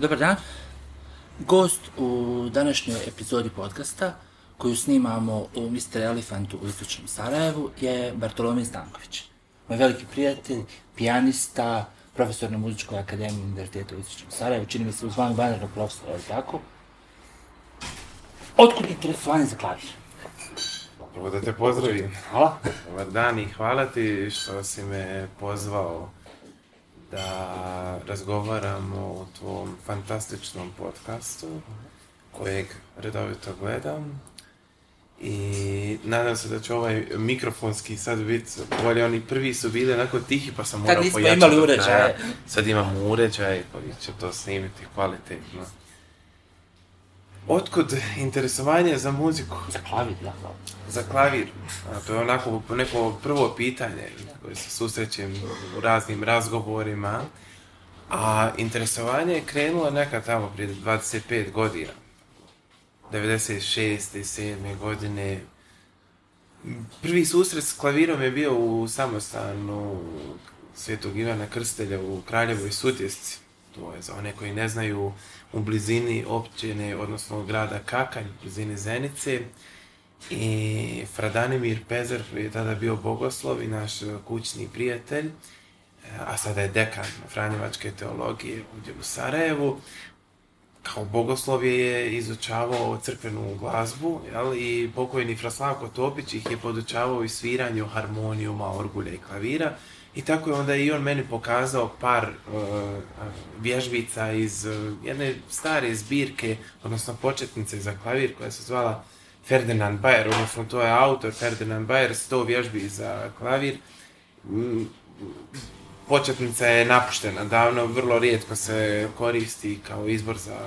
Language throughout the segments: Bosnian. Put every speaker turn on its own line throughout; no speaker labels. Dobar dan. Gost u današnjoj epizodi podcasta koju snimamo u Mr. Elefantu u Istočnom Sarajevu je Bartolomej Stanković. Moj veliki prijatelj, pijanista, profesor na Muzičkoj akademiji Univerziteta u Istočnom Sarajevu, čini mi se u zvanju vanrednog profesora, ali tako. Otkud interesovanje za klavir?
Prvo da te pozdravim. Hvala. Dobar dan i hvala ti što si me pozvao da razgovaramo o tvom fantastičnom podcastu kojeg redovito gledam i nadam se da će ovaj mikrofonski sad biti bolje, oni prvi su bili onako tihi pa sam morao pojačati.
Kad nismo imali uređaje.
Sad imamo uređaj koji će to snimiti kvalitetno. Otkud interesovanje za muziku?
Za klavir,
Za klavir. A, to je onako neko prvo pitanje koje se susrećem u raznim razgovorima. A interesovanje je krenulo nekad tamo prije 25 godina. 96. i 7. godine. Prvi susret s klavirom je bio u samostanu Svetog Ivana Krstelja u Kraljevoj Sutjesci. To je za one koji ne znaju u blizini općine, odnosno grada Kakanj, u blizini Zenice. I Fradanimir Pezer je tada bio bogoslov i naš e, kućni prijatelj, a sada je dekan Franjevačke teologije ovdje u Sarajevu. Kao bogoslov je izučavao crkvenu glazbu jel? i pokojni Fraslavko Topić ih je podučavao i sviranju harmonijuma, orgulja i klavira i tako je onda i on meni pokazao par e, vježbica iz e, jedne stare zbirke, odnosno početnice za klavir koja se zvala Ferdinand Bayer, odnosno to je autor Ferdinand Bayer, sto vježbi za klavir. Mm, početnica je napuštena davno, vrlo rijetko se koristi kao izbor za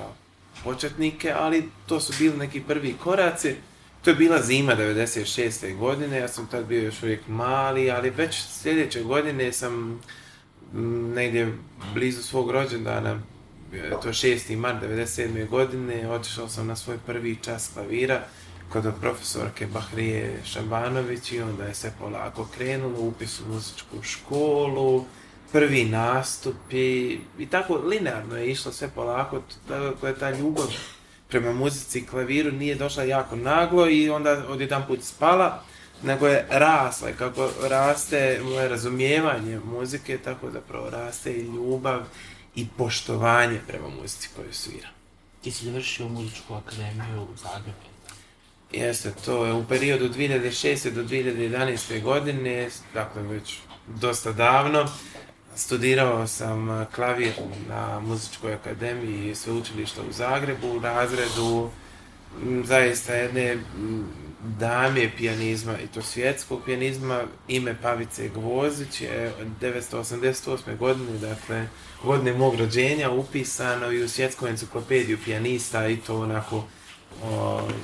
početnike, ali to su bili neki prvi koraci. To je bila zima 96. godine, ja sam tad bio još uvijek mali, ali već sljedeće godine sam negdje blizu svog rođendana, to je 6. mart 97. godine, otišao sam na svoj prvi čas klavira kod profesorke Bahrije Šabanović i onda je sve polako krenulo, upis u muzičku školu, prvi nastupi i tako linearno je išlo sve polako, to je ta ljubav prema muzici i klaviru nije došla jako naglo i onda odjedan put spala, nego je rasla i kako raste moje razumijevanje muzike, tako zapravo raste i ljubav i poštovanje prema muzici koju svira.
Ti si završio muzičku akademiju u Zagrebu.
Jeste, to je u periodu 2006. do 2011. godine, dakle već dosta davno. Studirao sam eh, klavir na Muzičkoj akademiji sveučilišta u Zagrebu u razredu mm, zaista jedne mm, dame pijanizma i to svjetskog pijanizma. Ime Pavice Gvozić je 1988. godine, dakle godine mog rođenja, upisano i u svjetsku enciklopediju pijanista i to onako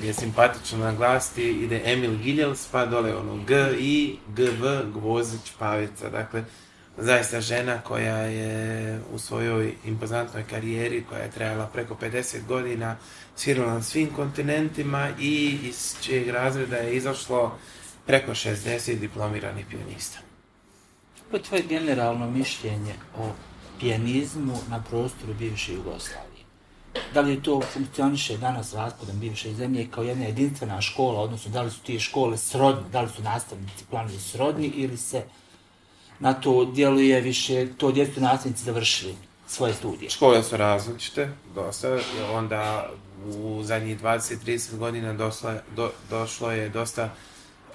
je simpatično naglasiti, ide Emil Giljels, pa dole ono G, I, G, Gvozić, Pavica. Dakle, zaista žena koja je u svojoj impozantnoj karijeri koja je trajala preko 50 godina svirala na svim kontinentima i iz čijeg razreda je izašlo preko 60 diplomiranih pionista.
Kako je tvoje generalno mišljenje o pijanizmu na prostoru bivše Jugoslavije? Da li to funkcioniše danas raspodom bivše zemlje kao jedna jedinstvena škola, odnosno da li su ti škole srodne, da li su nastavnici planovi srodni ili se na to djeluje više, to gdje nastavnici završili svoje studije.
Škole su različite, dosta, onda u zadnjih 20-30 godina došlo je dosta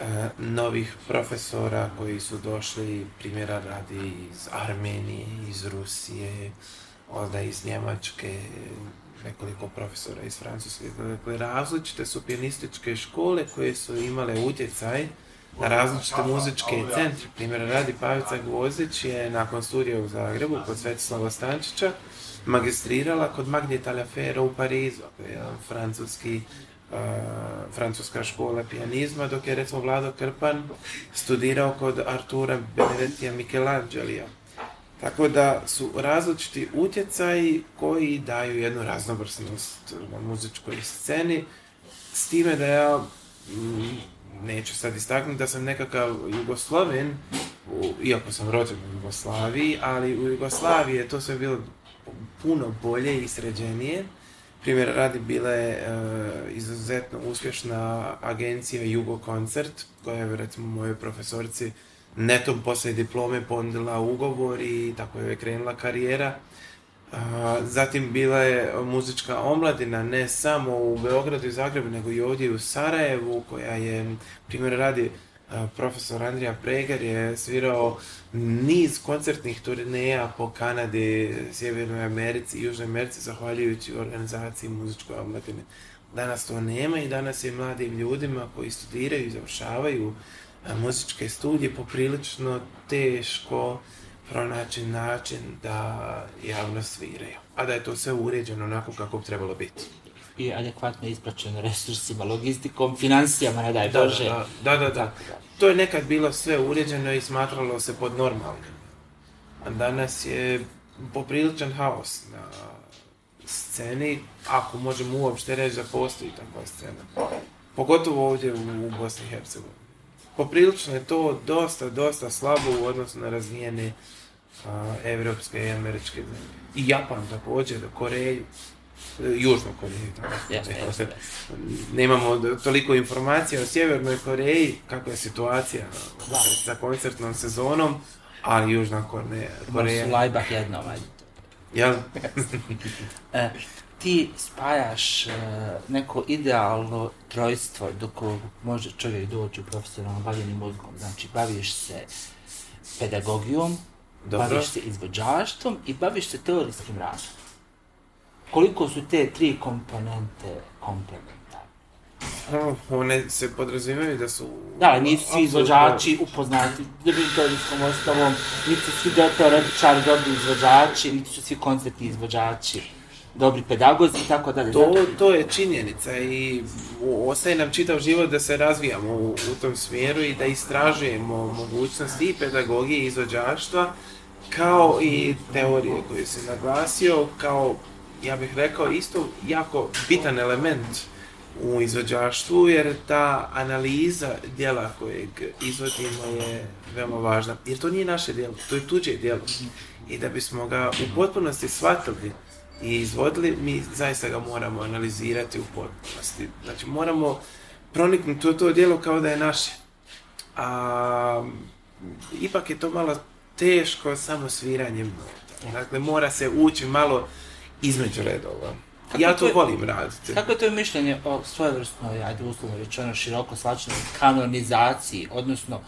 e, novih profesora koji su došli, primjera radi iz Armenije, iz Rusije, onda iz Njemačke, nekoliko profesora iz Francuske. Dakle, različite su pianističke škole koje su imale utjecaj na različite muzičke centri, Primjer radi Pavica Gvozić je nakon studija u Zagrebu kod Svetislava Stančića magistrirala kod Magneta Lafera u Parizu, francuski francuska škola pijanizma, dok je recimo Vlado Krpan studirao kod Artura Benedettija Michelangelija. Tako da su različiti utjecaji koji daju jednu raznovrsnost na muzičkoj sceni, s time da ja neću sad istaknuti da sam nekakav Jugosloven, iako sam rođen u Jugoslaviji, ali u Jugoslaviji je to sve bilo puno bolje i sređenije. Primjer radi bila je e, izuzetno uspješna agencija Jugo Koncert, koja je recimo mojoj profesorici netom poslije diplome ponudila ugovor i tako je krenula karijera zatim bila je muzička omladina, ne samo u Beogradu i Zagrebu, nego i ovdje u Sarajevu, koja je, primjer radi, profesor Andrija Preger je svirao niz koncertnih turneja po Kanadi, Sjevernoj Americi i Južnoj Americi, zahvaljujući organizaciji muzičkoj omladine. Danas to nema i danas je mladim ljudima koji studiraju i završavaju muzičke studije poprilično teško pronaći način da javno sviraju. A da je to sve uređeno onako kako bi trebalo biti.
I adekvatno ispraćeno resursima, logistikom, financijama, ne daj da, Bože. Da,
da, da, da. To je nekad bilo sve uređeno i smatralo se pod normalnim. A danas je popriličan haos na sceni, ako možemo uopšte reći da postoji takva scena. Pogotovo ovdje u Bosni i Hercegovini. Poprilično je to dosta, dosta slabo u odnosu na razvijene evropske i američke zemlje. I Japan također, Koreju, e, Južnu Koreju. Tako. Nemamo toliko informacija o Sjevernoj Koreji, kakva je situacija sa koncertnom sezonom, ali Južna
Koreja... Koreja. Lajbah jedna e, ti spajaš e, neko idealno trojstvo do kojeg može čovjek doći u profesionalno bavljenim mozgom. Znači, baviš se pedagogijom, Baviš se izvođaštvom i baviš se teorijskim radom. Koliko su te tri komponente komplementarne?
One se podrazumijevaju da su...
Da, nisu svi izvođači upoznati teorijskom ostavom, niti su svi teoretičari dobri izvođači, niti su svi koncertni izvođači dobri pedagozi i tako dalje.
To, to je činjenica i ostaje nam čitav život da se razvijamo u, tom smjeru i da istražujemo mogućnosti i pedagogije i izvođaštva kao i teorije koje se naglasio kao, ja bih rekao, isto jako bitan element u izvođaštvu jer ta analiza djela kojeg izvodimo je veoma važna. Jer to nije naše djelo, to je tuđe djelo. I da bismo ga u potpunosti shvatili, i izvodili, mi zaista ga moramo analizirati u potpunosti. Znači, moramo proniknuti u to djelo kao da je naše. A, ipak je to malo teško samo sviranjem Dakle, mora se ući malo između redova. ja to volim raditi.
Kako je
to
mišljenje o svojevrsnoj, ajde uslovno rečeno, široko slačenoj kanonizaciji, odnosno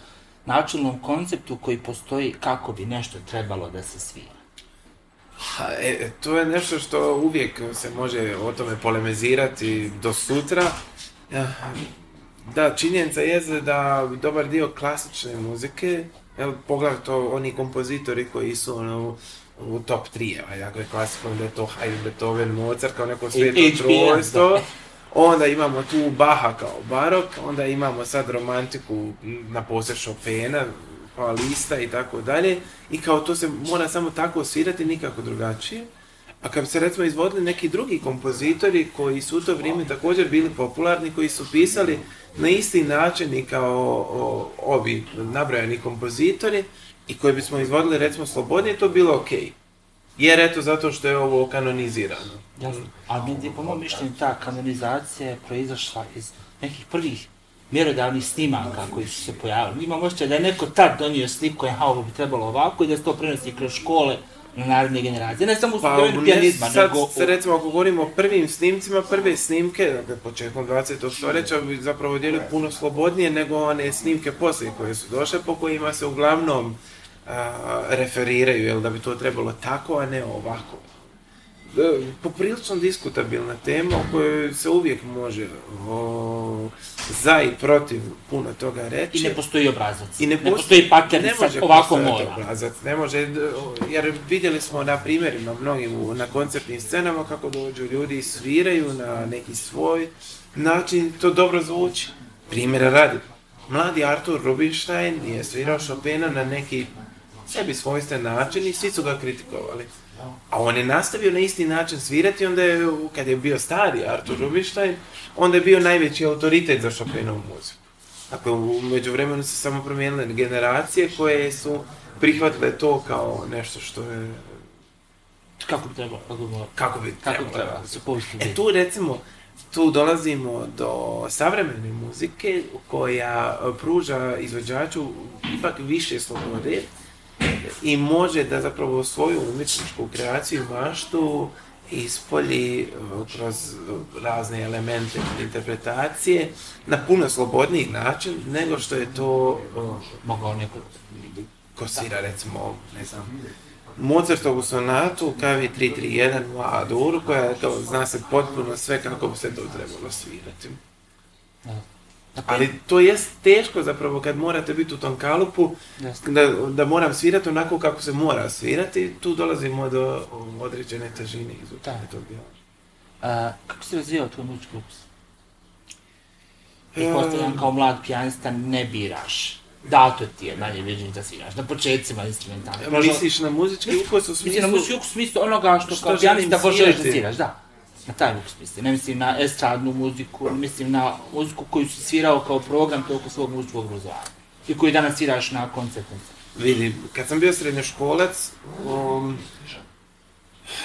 načelnom konceptu koji postoji kako bi nešto trebalo da se svi
e, to je nešto što uvijek se može o tome polemizirati do sutra. Eh, da, činjenica je da dobar dio klasične muzike, poglavito oni kompozitori koji su ono, u top 3, klasično je to Haydn, Beethoven, Mozart, kao neko sveto trojstvo. Onda imamo tu Baha kao barok, onda imamo sad romantiku na posebno Chopina, lista i tako dalje i kao to se mora samo tako osvirati, nikako drugačije. A kad se recimo izvodili neki drugi kompozitori koji su u to vrijeme također bili popularni, koji su pisali na isti način i kao ovi nabrojani kompozitori i koji bismo izvodili recimo slobodnije, to bilo ok. Jer eto zato što je ovo kanonizirano.
Jasno. A po mom mišljenju ta kanonizacija je proizašla iz nekih prvih mjerodavnih snimaka koji su se pojavili. Imam osjećaj da je neko tad donio sliku, aha, ovo bi trebalo ovako i da se to prenosi kroz škole na naredne generacije. Ne samo pa,
nego... Sad, recimo, ako govorimo o prvim snimcima, prve snimke, dakle, početkom 20. stoljeća, bi zapravo djelili puno slobodnije nego one snimke poslije koje su došle, po kojima se uglavnom referiraju, jel da bi to trebalo tako, a ne ovako poprilično diskutabilna tema o kojoj se uvijek može o, za i protiv puno toga reći.
I ne postoji obrazac. I ne, postoji, ne ne može ovako
mora. Obrazac, ne može, jer vidjeli smo na primjerima mnogim na koncertnim scenama kako dođu ljudi sviraju na neki svoj način, to dobro zvuči. Primjera radi. Mladi Artur Rubinstein je svirao Chopina na neki sebi svojstven način i svi su ga kritikovali. A on je nastavio na isti način svirati, onda je, kad je bio stari Artur mm. Rubinstein, onda je bio najveći autoritet za Chopinovu muziku. Dakle, u međuvremenu su samo promijenile generacije koje su prihvatile to kao nešto što je...
Kako bi trebalo,
kako bi trebalo. E tu recimo, tu dolazimo do savremene muzike koja pruža izvođaču ipak više slobode, i može da zapravo svoju umjetničku kreaciju i maštu ispolji uh, kroz uh, razne elemente interpretacije na puno slobodniji način nego što je to uh,
mogao neko
kosira recimo, ne znam, Mozartovu sonatu KV 331 u Aduru koja to zna se potpuno sve kako bi se to trebalo svirati. Dakle, Ali to je teško zapravo kad morate biti u tom kalupu, da, da moram svirati onako kako se mora svirati, tu dolazimo do određene težine iz tog djela. A,
kako se razvijao tvoj muzički opus? I postavljam kao mlad pijanista ne biraš. to ti je manje viđenje da sviraš, na početcima instrumentalno.
Misliš
na muzički ukus u smislu... ono na muzički u smislu onoga što, kao pijanista da sviraš, da. Na taj mislim, ne mislim na estradnu muziku, mislim na muziku koju si svirao kao program toliko svog muzičkog obrazovanja i koju danas sviraš na koncertu.
Vidi, kad sam bio srednjoškolac, um,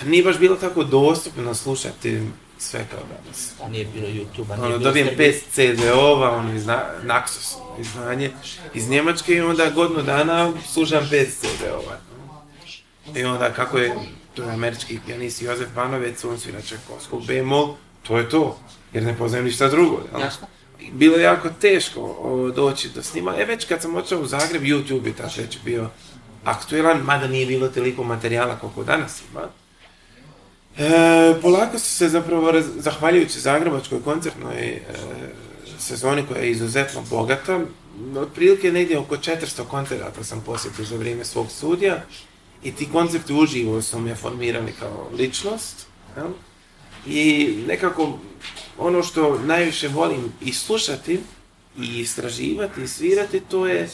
nije baš bilo tako dostupno slušati sve kao danas.
A pa nije bilo YouTube-a,
ono, dobijem pet CD-ova, ono, iz Naxos, iz Njemačke i onda godinu dana slušam pet CD-ova. I onda kako je to je američki pijanist Jozef Panovec, on svira bemol, to je to, jer ne poznajem ništa drugo. Bilo je jako teško doći do snima. E već kad sam očao u Zagreb, YouTube je tad već bio aktuelan, mada nije bilo toliko materijala koliko danas ima. E, polako su se zapravo, zahvaljujući Zagrebačkoj koncertnoj e, sezoni koja je izuzetno bogata, otprilike negdje oko 400 koncerata sam posjetio za vrijeme svog studija i ti koncepti uživo su me formirali kao ličnost. Jel? I nekako ono što najviše volim i slušati i istraživati i svirati to je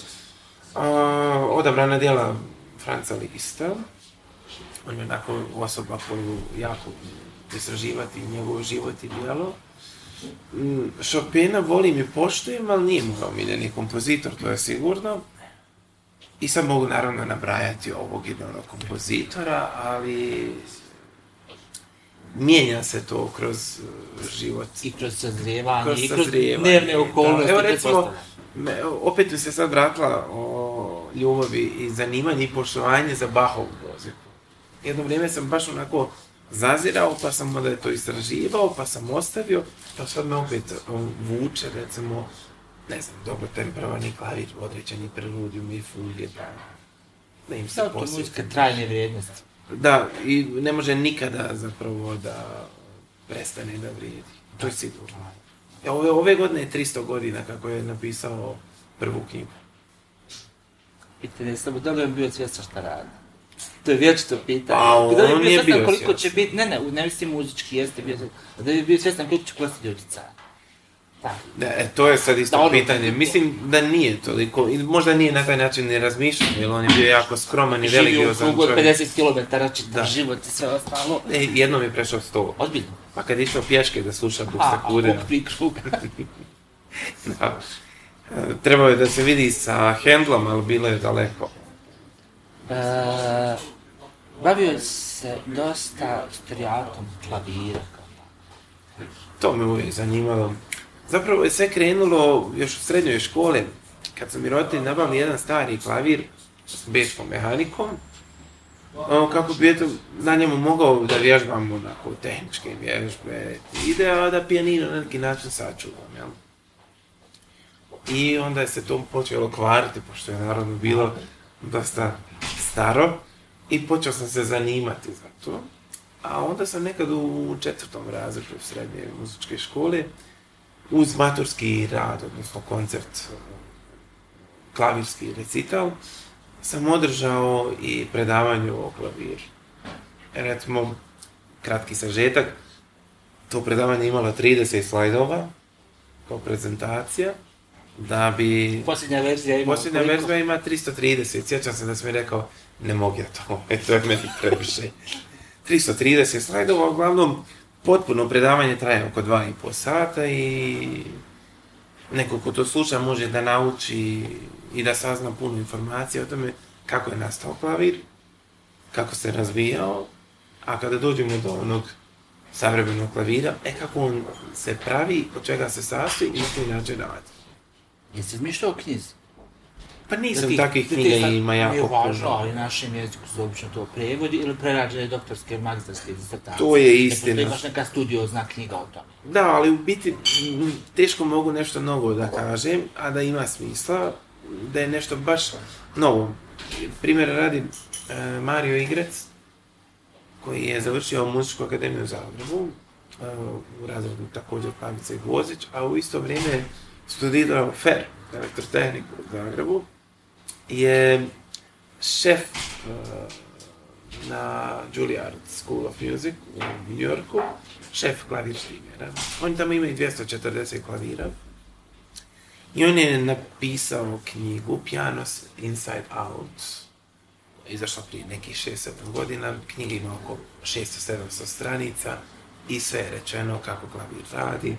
odabrana djela Franca Lista. On je onako osoba koju jako istraživati njegov život i djelo. Mm, Chopina volim i poštujem, ali nije moj omiljeni kompozitor, to je sigurno. I sad mogu naravno nabrajati ovog ili kompozitora, ali mijenja se to kroz uh, život.
I kroz sazrijevanje, i kroz dnevne okolnosti. Evo
recimo, opet mi se sad vratila o ljubavi i zanimanje i poštovanje za Bahovu muziku. Jedno vrijeme sam baš onako zazirao, pa sam onda to istraživao, pa sam ostavio, pa sad me opet uh, vuče, recimo, ne znam, dobro temperovani klavir određeni preludiju i fulje, da, da im se da, posjeti. muzika
trajne vrijednosti.
Da, i ne može nikada zapravo da prestane da vrijedi. To je sigurno. E, ove, ove godine je 300 godina kako je napisao prvu knjigu.
Pitanje je samo da li je bio svjestan šta radi. To je vječito
pitanje. da pa, li je bio koliko
će biti, ne ne, ne mislim muzički, jeste bio da li je bio svjestan koliko će postati ljudi
da, e, to je sad isto pitanje. Mislim da nije toliko, možda nije na taj način ne razmišljao, jer on je bio jako skroman i religiozan
čovjek. Živio u krugu od 50 km, čitav život i sve ostalo.
E, jednom je prešao 100.
Ozbiljno?
Pa kad je išao pješke da sluša Buksakude.
A,
da. E, trebao je da se vidi sa hendlom, ali bilo je daleko.
E, bavio se dosta triatom, klavira.
To me uvijek zanimalo zapravo je sve krenulo još u srednjoj škole, kad su mi roditelji nabavili jedan stari klavir s bečkom mehanikom, kako bi eto, na njemu mogao da vježbam onako tehničke vježbe, ide, da pijanino na neki način sačuvam, jel? I onda je se to počelo kvariti, pošto je naravno bilo dosta staro, i počeo sam se zanimati za to. A onda sam nekad u četvrtom razredu srednje muzičke škole, uz maturski rad, odnosno koncert, klavirski recital, sam održao i predavanje o klaviru. Recimo, kratki sažetak, to predavanje imalo 30 slajdova kao prezentacija, da bi...
Posljednja verzija ima
Posljednja verzija ima 330, sjećam se da sam mi rekao, ne mogu ja to, to je meni previše. 330 slajdova, uglavnom, Potpuno predavanje traje oko dva i pol sata i neko ko to sluša može da nauči i da sazna puno informacija o tome kako je nastao klavir, kako se razvijao, a kada dođemo do onog savremenog klavira, e kako on se pravi, od čega se sastoji i što inače radi.
Jesi razmišljao o knjizi?
Pa nisam knjiga ima jako
puno. Važno, ali u našem jeziku se obično to prevodi ili je doktorske magistarske disertacije.
To je istina. ka
imaš neka studiozna knjiga o tome.
Da, ali u biti teško mogu nešto novo da kažem, a da ima smisla, da je nešto baš novo. Primjer radi e, Mario Igrec, koji je završio Muzičku akademiju u Zagrebu, e, u razredu također Pavica i Gvozić, a u isto vrijeme studirao FER, elektrotehniku u Zagrebu, je šef eh, na Juilliard School of Music u New Yorku, šef klavir on Oni tamo imaju 240 klavira. I on je napisao knjigu Pianos Inside Out, izašla prije nekih 6-7 godina, knjiga ima oko 600-700 stranica i sve je rečeno kako klavir radi,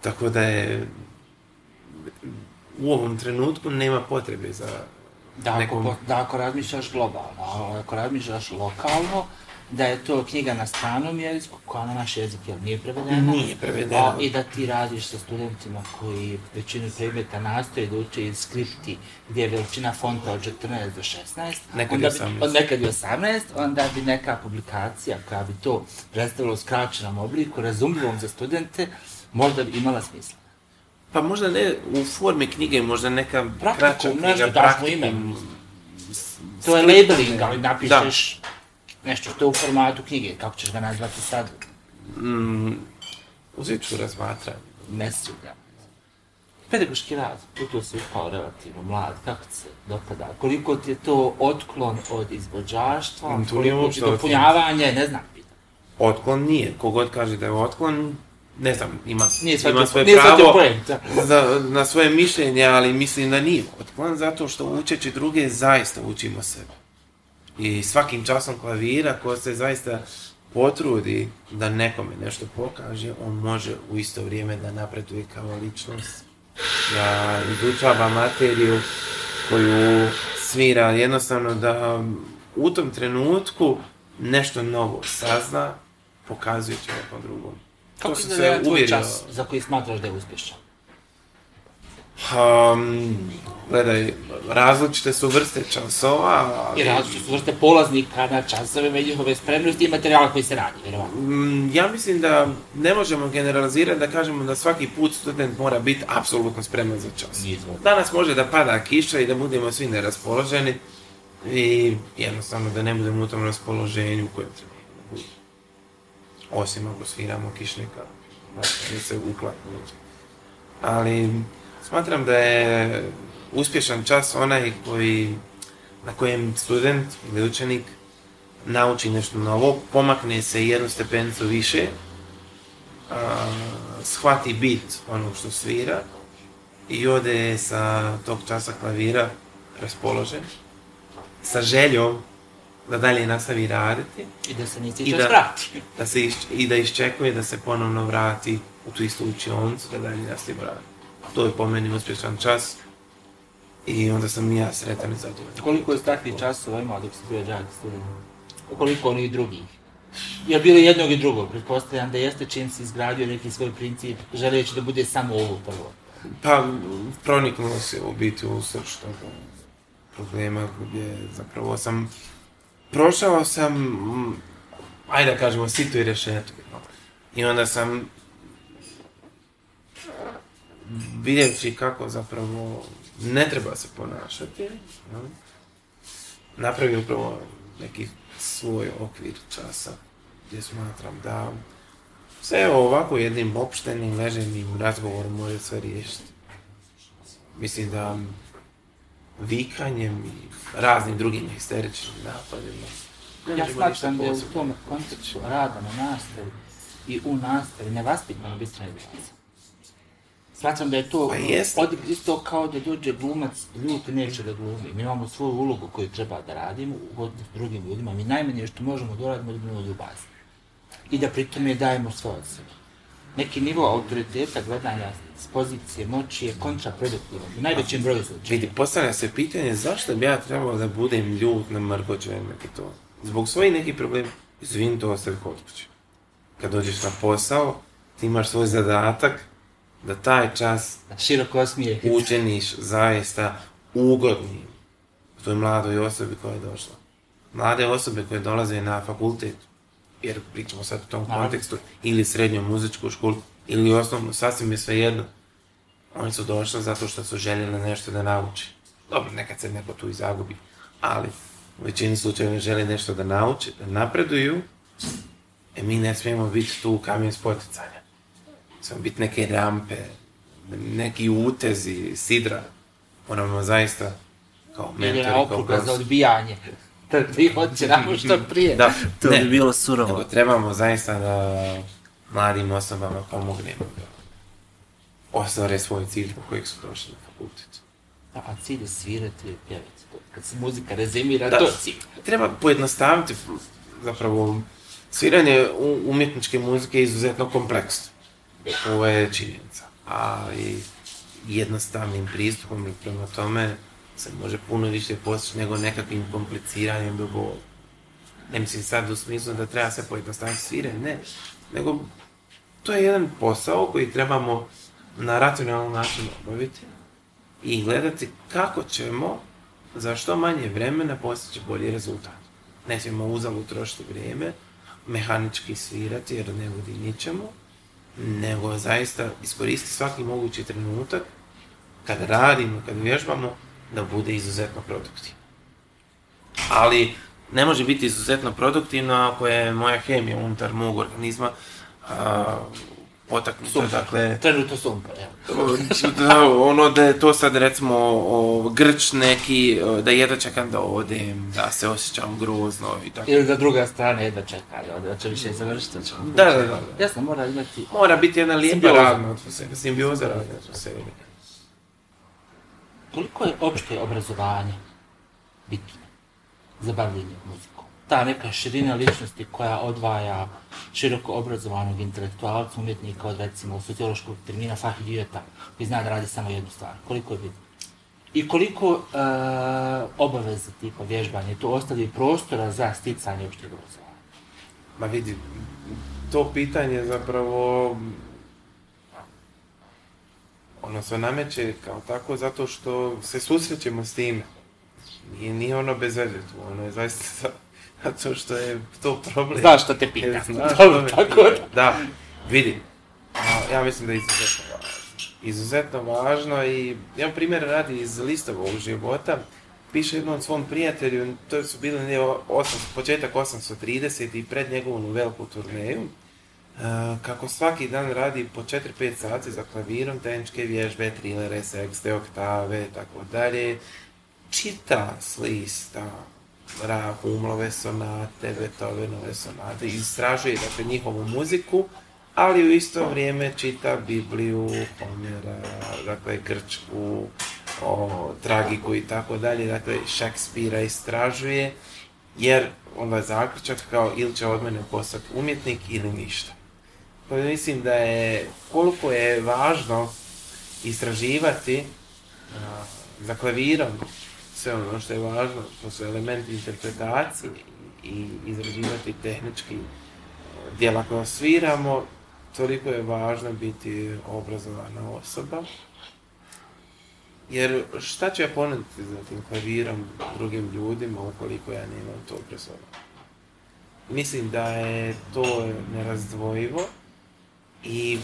tako da je u ovom trenutku nema potrebe za
da, ako, da ako razmišljaš globalno, ako razmišljaš lokalno, da je to knjiga na stranom jeziku, koja na naš jezik jer nije prevedena.
Nije prevedena.
I da ti radiš sa studentima koji većinu predmeta nastoje da uče iz skripti gdje je veličina fonta od 14 do 16. Nekad Od
nekad i 18,
onda bi neka publikacija koja bi to predstavila u skraćenom obliku, razumljivom za studente, možda bi imala smisla.
Pa možda ne u formi knjige, možda neka praktikum,
kraća knjiga. Nešto daš ime. To je labeling, ali napišeš da. nešto što je u formatu knjige. Kako ćeš ga nazvati sad? Mm,
Uzit ću razmatranje.
Ne ga. Pedagoški rad, tu, to si upao relativno mlad, kako se dopada? koliko ti je to otklon od izvođaštva, mm, koliko ti dopunjavanje, ne znam.
Otklon nije, kogod kaže da je otklon, ne znam, ima, nije svoje pravo na svoje mišljenje, ali mislim da nije otklon. zato što učeći druge zaista učimo sebe. I svakim časom klavira ko se zaista potrudi da nekome nešto pokaže, on može u isto vrijeme da napreduje kao ličnost, da izučava materiju koju svira, jednostavno da u tom trenutku nešto novo sazna, pokazujući nekom drugom.
Kako tvoj čas za koji smatraš da je uspješan?
Um, gledaj, različite su vrste časova. Ali...
I različite su vrste polaznika na časove, njihove spremnosti i materijala koji se radi, vjerovatno. Mm,
ja mislim da ne možemo generalizirati da kažemo da svaki put student mora biti apsolutno spreman za čas. Danas može da pada kiša i da budemo svi neraspoloženi i jednostavno da ne budemo u tom raspoloženju u kojem osim ako sviramo kišnika. Znači, se uklapa. Ali smatram da je uspješan čas onaj koji, na kojem student ili učenik nauči nešto novo, pomakne se jednu stepenicu više, a, shvati bit onog što svira i ode sa tog časa klavira raspoložen, sa željom da dalje nastavi raditi.
I da se nisi da,
Da se iš, I da iščekuje da se ponovno vrati u tu istu učionicu da dalje nastavi raditi. To je po meni uspješan čas i onda sam i ja sretan i zadovoljan.
Koliko je takvi časova imao dok se bio džak studenta? Koliko onih drugih? Jer bilo jednog i drugog, pretpostavljam da jeste čim si izgradio neki svoj princip, želeći da bude samo ovo prvo.
Pa, proniknulo se
u
biti u srštog problema gdje zapravo sam prošao sam, mm, ajde da kažemo, situ i rešetku. I onda sam, vidjevši kako zapravo ne treba se ponašati, napravio upravo neki svoj okvir časa gdje smatram da sve ovako jednim opštenim, leženim razgovorom može sve riješiti. Mislim da vikanjem i raznim drugim histeričnim napadima.
ja shvaćam da je u tom konceptu rada na nastavi i u nastavi nevaspitno biti redovnica. Smatram da je to pa isto kao da dođe glumac, ljudi neće da glumi. Mi imamo svoju ulogu koju treba da radimo u drugim ljudima. Mi najmanje što možemo da uradimo da budemo I da pritome dajemo sve od Neki nivo autoriteta gledanja s pozicije moći je kontraproduktivan u najvećem broju Vidi,
postavlja se pitanje zašto bi ja trebao da budem ljut na Mrkoćeve to. Zbog svojih nekih problema, izvini to ostavi kod kuće. Kad dođeš na posao, ti imaš svoj zadatak da taj čas široko zaista ugodnim toj mladoj osobi koja je došla. Mlade osobe koje dolaze na fakultet, jer pričamo sad u tom kontekstu, ili srednju muzičku školu, ili osnovno, sasvim je svejedno. Oni su došli zato što su željeli nešto da nauči. Dobro, nekad se neko tu i zagubi, ali u većini slučajeva želi nešto da nauči, da napreduju, e mi ne smijemo biti tu u kamen spoticanja. Samo biti neke rampe, neki utezi, sidra. Moramo zaista kao mentori,
kao za odbijanje. Da ti hoće što prije.
Da,
to bi bilo surovo.
trebamo zaista da mladim osobama pomognemo da ostvare svoj cilj po kojeg su došli na fakultetu.
Da, a
cilj
je svirati i pjevati. Kad se muzika rezimira, da, to je cilj.
Treba pojednostaviti zapravo sviranje umjetničke muzike je izuzetno kompleksno. Ovo je činjenica. i jednostavnim pristupom i prema tome se može puno više postići nego nekakvim kompliciranjem dugo. Ne mislim sad u smislu da treba se pojednostaviti svire, ne. Nego to je jedan posao koji trebamo na racionalan način obaviti i gledati kako ćemo za što manje vremena postići bolji rezultat. Ne smijemo uzalu trošiti vrijeme, mehanički svirati jer ne vodi ničemu, nego zaista iskoristiti svaki mogući trenutak kad radimo, kad vježbamo, da bude izuzetno produktivno. Ali ne može biti izuzetno produktivno ako je moja hemija unutar mog organizma potaknuto.
Dakle, Trenutno sumpa,
da, ono da je to sad recimo o, grč neki, da jedva čekam da odem, da se osjećam grozno i tako.
Ili da druga strana jedva čeka, da će više završiti.
Da, da, da,
da. Jasno, mora imati...
Mora biti jedna lijepa radna sebe, simbioza radna sebe.
Koliko je opšte obrazovanje bitno za bavljenje ta neka širina ličnosti koja odvaja široko obrazovanog intelektualca, umjetnika od recimo sociološkog termina fahidijeta, koji zna da radi samo jednu stvar, koliko je I koliko obaveza, obaveze tipa vježbanje to ostavi prostora za sticanje uopšte obrazovanja?
Ma vidi, to pitanje zapravo ono se nameće kao tako zato što se susrećemo s time. I nije ono bez ono je zaista Zato što je to problem.
Znaš što te pitam.
Dobro, tako da. Da, vidi. Ja mislim da je izuzetno važno. Izuzetno važno i ja primjer radi iz listovog života. Piše jednom svom prijatelju, to su bili početak 830 i pred njegovom veliku turneju. E, kako svaki dan radi po 4-5 sati za klavirom, tehničke vježbe, trilere, sekste, oktave, tako dalje. Čita s lista, Rahumlove sonate, Beethovenove sonate, istražuje dakle, njihovu muziku, ali u isto vrijeme čita Bibliju, Homera, dakle Grčku, o, tragiku i tako dalje, dakle Šekspira istražuje, jer onda je zaključak kao ili će od mene postati umjetnik ili ništa. Pa mislim da je koliko je važno istraživati za klavirom sve ono što je važno, što su elementi interpretacije i izrađivati tehnički e, dijela koja sviramo, toliko je važno biti obrazovana osoba. Jer šta ću ja ponuditi za tim klavirom drugim ljudima ukoliko ja nemam to obrazovanje? Mislim da je to nerazdvojivo i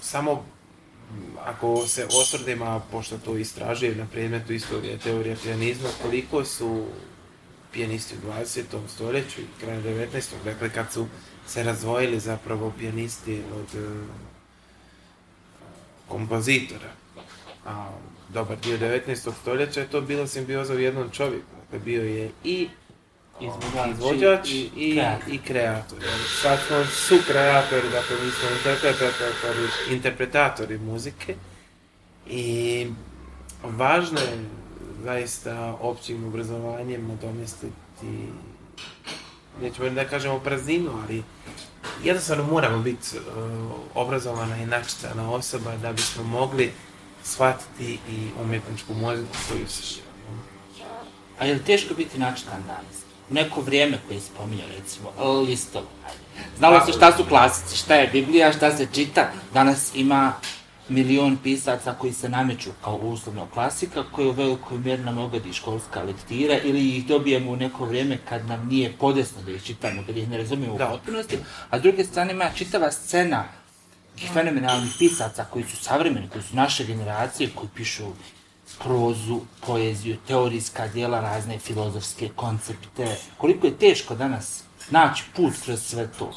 samo ako se osvrdima, a pošto to istražuje na predmetu istorije teorije pijanizma, koliko su pijanisti u 20. stoljeću i krajem 19. dakle kad su se razvojili zapravo pijanisti od e, kompozitora. A dobar dio 19. stoljeća je to bila simbioza u jednom čovjeku. Dakle, bio je i ono, znači, izvođač i, i, kreator. i kreator. Sad smo su kreatori, dakle mi interpretatori, muzike i važno je zaista općim obrazovanjem nadomjestiti, nećemo da kažemo prazninu, ali jednostavno moramo biti e, obrazovana i načitana osoba da bismo mogli shvatiti i umjetničku muziku koju
A je li teško biti načitan danas? neko vrijeme koje je spominjao, recimo, listovo. Znalo se šta su klasici, šta je Biblija, šta se čita. Danas ima milion pisaca koji se nameću kao uslovno klasika, koji u velikoj mjeri nam školska lektira ili ih dobijemo u neko vrijeme kad nam nije podesno da ih čitamo, kad ih ne razumijemo u potpunosti, a s druge strane ima čitava scena fenomenalnih pisaca koji su savremeni, koji su naše generacije, koji pišu prozu, poeziju, teorijska djela, razne filozofske koncepte. Koliko je teško danas naći put kroz sve to.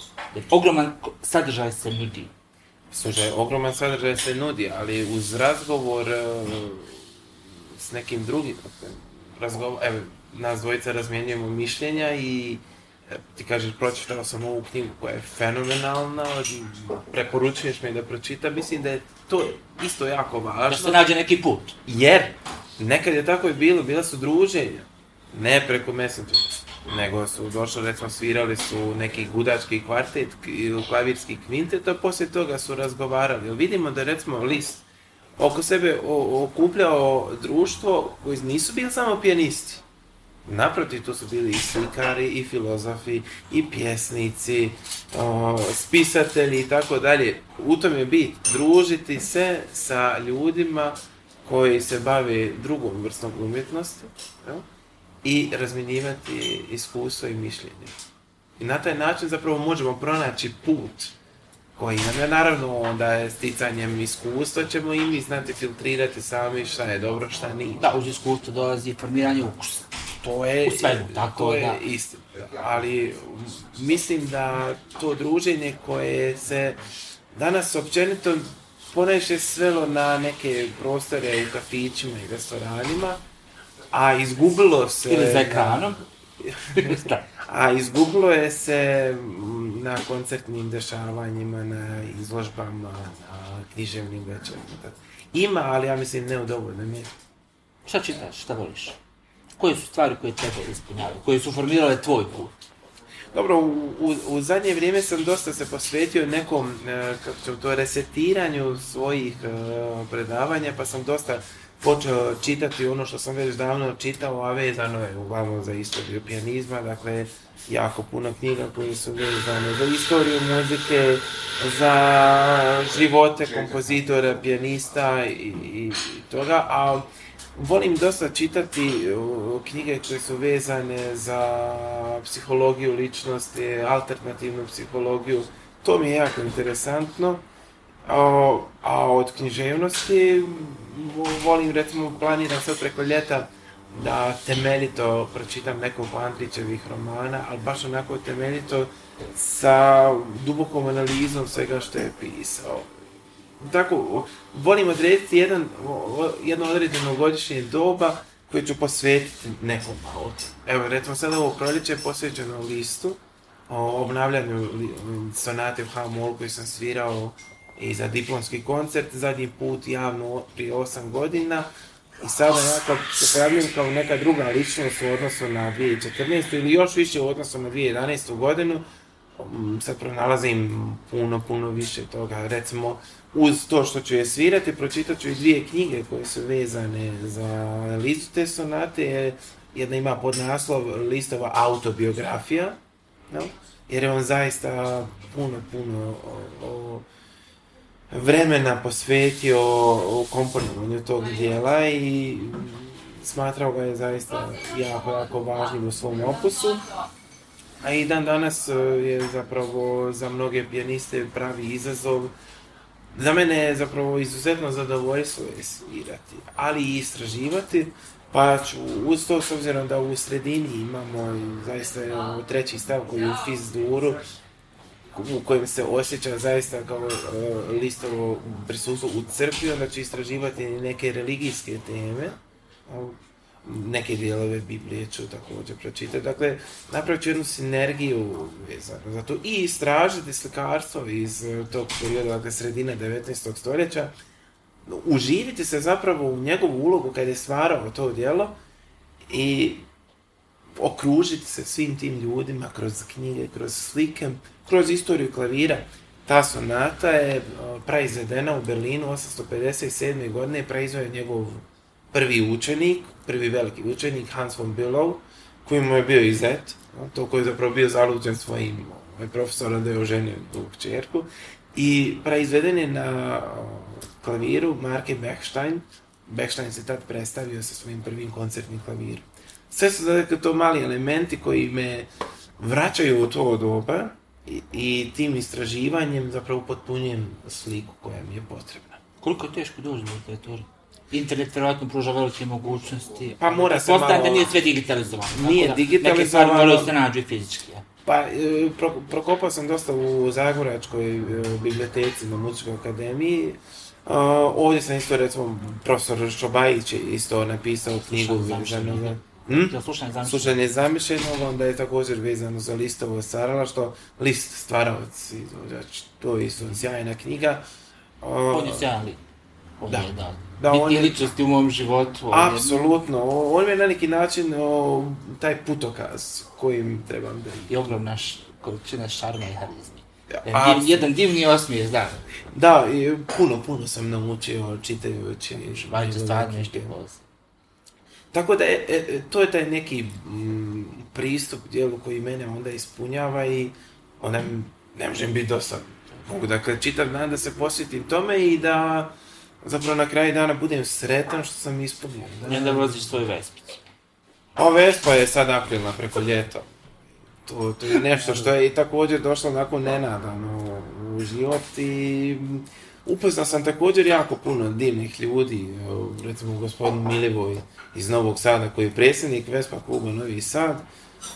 ogroman sadržaj se nudi.
ogroman sadržaj se nudi, ali uz razgovor e, s nekim drugim, razgovor, evo, nas dvojica razmijenjujemo mišljenja i E, ti kažeš pročitao sam ovu knjigu koja je fenomenalna, preporučuješ me da pročitam, mislim da je to isto jako važno. Da
se nađe neki put.
Jer, nekad je tako i bilo, bila su druženja, ne preko nego su došli, recimo, svirali su neki gudački kvartet ili klavirski kvintet, a poslije toga su razgovarali. Vidimo da, recimo, list oko sebe okupljao društvo koji nisu bili samo pijanisti, Naprotiv, tu su bili i slikari, i filozofi, i pjesnici, o, spisatelji i tako dalje. U tom je bit družiti se sa ljudima koji se bave drugom vrstom umjetnosti i razminjivati iskustvo i mišljenje. I na taj način zapravo možemo pronaći put koji nam je naravno onda je sticanjem iskustva ćemo i mi znati filtrirati sami šta je dobro, šta nije.
Da, uz iskustvo dolazi formiranje ukusa
to je, u svemu, tako je da. Ali mislim da to druženje koje se danas općenito ponajviše svelo na neke prostore u kafićima i restoranima, a izgubilo se...
Ili za ekranom.
a izgubilo je se na koncertnim dešavanjima, na izložbama, na književnim večerima. Ima, ali ja mislim ne u dovoljnoj mjeri.
Šta čitaš, šta voliš? koje su stvari koje tebe ispunjavaju, koje su formirale tvoj put?
Dobro, u, u, zadnje vrijeme sam dosta se posvetio nekom, e, kako to, resetiranju svojih e, predavanja, pa sam dosta počeo čitati ono što sam već davno čitao, a vezano je uglavnom za istoriju pijanizma, dakle jako puno knjiga koje su vezane za istoriju muzike, za živote kompozitora, pijanista i, toga, a volim dosta čitati e, knjige koje su vezane za psihologiju ličnosti, alternativnu psihologiju. To mi je jako interesantno. A, od književnosti volim, recimo, planiram sad preko ljeta da temeljito pročitam nekog Andrićevih romana, ali baš onako temeljito sa dubokom analizom svega što je pisao tako, volim odrediti jedan, jedno određeno godišnje doba koje ću posvetiti nekom Evo, recimo sad ovo proljeće je posvećeno listu, o obnavljanju sonate u h koju sam svirao i za diplomski koncert, zadnji put javno prije osam godina. I sada ja se pravim kao neka druga ličnost u odnosu na 2014. ili još više u odnosu na 2011. godinu, sad pronalazim puno, puno više toga. Recimo, uz to što ću je svirati, pročitat ću i dvije knjige koje su vezane za listu te sonate. Jedna ima pod naslov listova autobiografija, no? jer je on zaista puno, puno o, vremena posvetio komponovanju tog dijela i smatrao ga je zaista jako, jako važnim u svom opusu. A i dan danas e, je zapravo za mnoge pijaniste pravi izazov za mene je zapravo izuzetno zadovoljstvo je svirati, ali i istraživati. Pa ću uz to, s obzirom da u sredini imamo zaista treći stav koji je u fizduru, u kojem se osjeća zaista kao e, listovo prisustvo u crkvi, onda ću istraživati neke religijske teme neke dijelove Biblije ću također pročitati. Dakle, napravit ću jednu sinergiju vezano za to i istražiti slikarstvo iz e, tog perioda, dakle sredine 19. stoljeća, uživiti se zapravo u njegovu ulogu kad je stvarao to djelo i okružiti se svim tim ljudima kroz knjige, kroz slike, kroz istoriju klavira. Ta sonata je e, praizvedena u Berlinu 857. godine i preizveo je njegov prvi učenik, prvi veliki učenik, Hans von Bülow, koji mu je bio izet, to koji je zapravo bio zaluđen svojim ovaj, profesorom da je oženio tu čerku, i proizveden je na klaviru Marke Bechstein. Bechstein se tad predstavio sa svojim prvim koncertnim klavirom. Sve su to mali elementi koji me vraćaju u to doba i, tim istraživanjem zapravo potpunjem sliku koja mi je potrebna.
Koliko je teško doći do literature? internet vjerojatno pruža velike mogućnosti.
Pa mora se malo... da
nije sve digitalizovano.
Nije digitalizovano.
Neke stvari se nađu i fizički.
Pa, e, pro, prokopao sam dosta u Zagoračkoj e, biblioteci na Muzičkoj akademiji. Uh, ovdje sam isto, recimo, profesor Šobajić isto napisao knjigu
vezano Hmm? Ja, slušanje zamišljeno.
onda je također vezano za listovo što List stvaravac, to je isto sjajna knjiga.
Uh, sjajan
da. da. Da,
on je... ličnosti u mom životu.
Ono. apsolutno. Je... On je na neki način taj putokaz kojim trebam da... I
ogromna količina šarma i harizmi. jedan divni osmijeh, da.
Da, i puno, puno sam naučio čitajući.
Vađe stvarno ište
Tako da, e, e, to je taj neki mm, pristup dijelu koji mene onda ispunjava i onda ne možem biti dosad. Mogu, dakle, čitav dan da se posjetim tome i da zapravo na kraju dana budem sretan što sam ispunio
I onda voziš O,
pa Vespa je sad aprilna preko ljeta. To, to je nešto što je i također došlo onako nenadano u život i upoznao sam također jako puno divnih ljudi, recimo gospodin Milivoj iz Novog Sada koji je predsjednik Vespa kluba Novi Sad,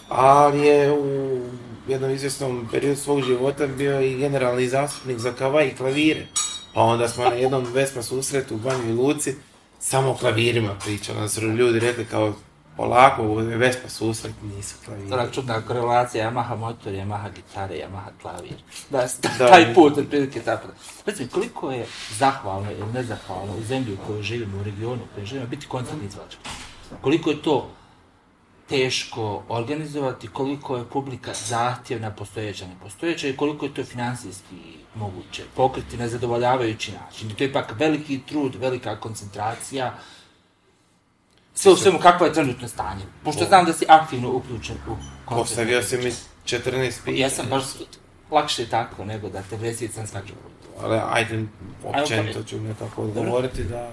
ali je u jednom izvjesnom periodu svog života bio i generalni zastupnik za kava i klavire. Pa onda smo na jednom Vespa susretu u Banjoj Luci samo o klavirima pričali. Onda su ljudi rekli kao polako, ovo Vespa susret, nisu klaviri.
To je čudna korelacija, Yamaha motor, Yamaha gitare, Yamaha klavir. Da, taj put, otprilike tako da. koliko je zahvalno ili nezahvalno u zemlji u kojoj živimo, u regionu u kojoj živimo, biti koncertni izvađač? Koliko je to teško organizovati, koliko je publika zahtjevna postojeća, nepostojeća i koliko je to financijski moguće pokriti na zadovoljavajući način. I to je ipak veliki trud, velika koncentracija. Sve u svemu, kakvo je trenutno stanje? Pošto znam da si aktivno uključen u koncentraciju. Postavio
si mi 14 pitanja.
Ja sam baš lakše tako nego da te sam svađu.
Ali ajde, općenito ću nekako odgovoriti da...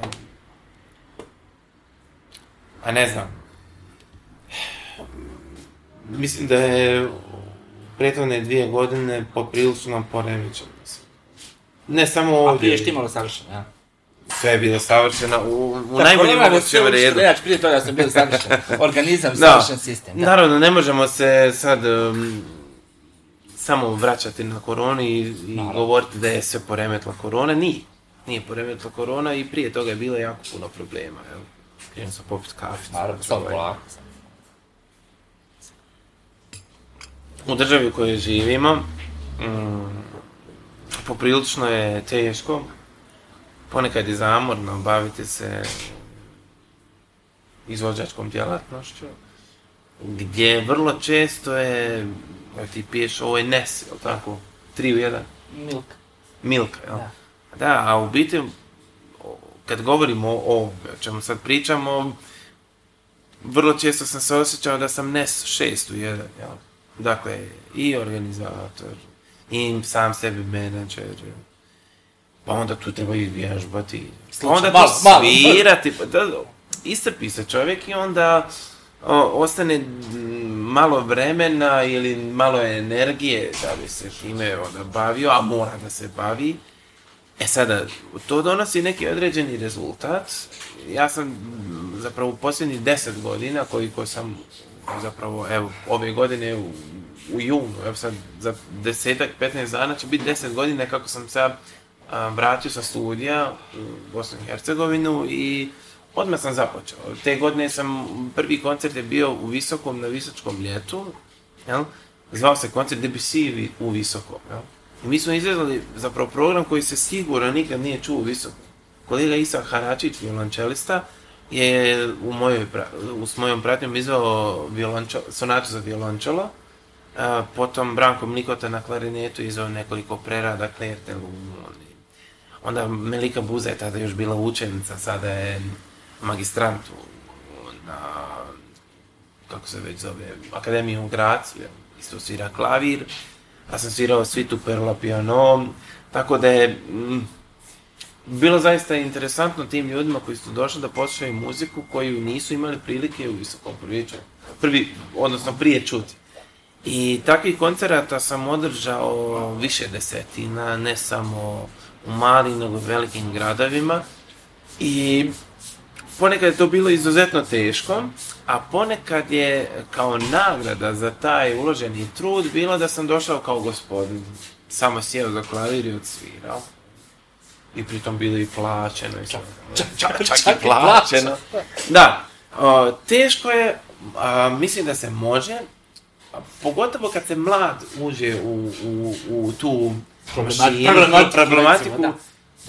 A ne znam. Mislim da je prethodne dvije godine po poprilično poremećena.
Ne samo ovdje. A prije što imalo savršeno, ja?
Sve je bilo savršeno u, u da, najboljem ono u redu.
prije toga sam bio savršen. Organizam,
savršen
sistem.
Da. Naravno, ne možemo se sad um, samo vraćati na koroni i, i govoriti da je sve poremetla korona. Nije. Nije poremetla korona i prije toga je bilo jako puno problema. Jel? Krenuo sam popit
kafe. Naravno, sam.
u državi u kojoj živimo mm, poprilično je teško, ponekad i zamorno baviti se izvođačkom djelatnošću, gdje vrlo često je, ti piješ ovo je NES, jel tako? Tri u jedan?
Milk.
Milka, Da. da, a u biti, kad govorimo o čemu sad pričamo, vrlo često sam se osjećao da sam NES šest u jedan, jel? Dakle, i organizator, i sam sebi menadžer, pa onda tu treba i vježbati, pa onda malo, malo, svirati, pa da, se čovjek i onda ostane malo vremena ili malo energije da bi se time onda bavio, a mora da se bavi. E sada, to donosi neki određeni rezultat. Ja sam zapravo u posljednjih deset godina koliko sam zapravo, evo, ove godine u, u junu, evo sad, za desetak, 15 dana će biti 10 godina kako sam se vratio sa studija u Bosnu i Hercegovinu i odmah sam započeo. Te godine sam, prvi koncert je bio u Visokom, na Visočkom ljetu, jel? Zvao se koncert DBC u Visokom, jel? I mi smo izvezali zapravo program koji se sigurno nikad nije čuo u Visokom. Kolega Isa Haračić, violončelista, je u, mojoj, u s mojom pratnjom izveo sonatu za violončelo, potom Branko Mlikota na klarinetu izvao nekoliko prerada klertelu... Onda Melika Buza je tada još bila učenica, sada je magistrant na, kako se već zove, Akademiju u Gracu, isto svira klavir, a sam svirao svitu perla piano, tako da je, bilo zaista interesantno tim ljudima koji su došli da poslušaju muziku koju nisu imali prilike u visokom prviču, prvi, odnosno prije čuti. I takvih koncerata sam održao više desetina, ne samo u malim, nego u velikim gradovima. I ponekad je to bilo izuzetno teško, a ponekad je kao nagrada za taj uloženi trud bilo da sam došao kao gospodin. Samo sjeo za klavir i odsvirao i pritom bili i plaćeno.
I čak, plaćeno.
Da, teško je, mislim da se može, pogotovo kad se mlad uđe u, tu
problematiku.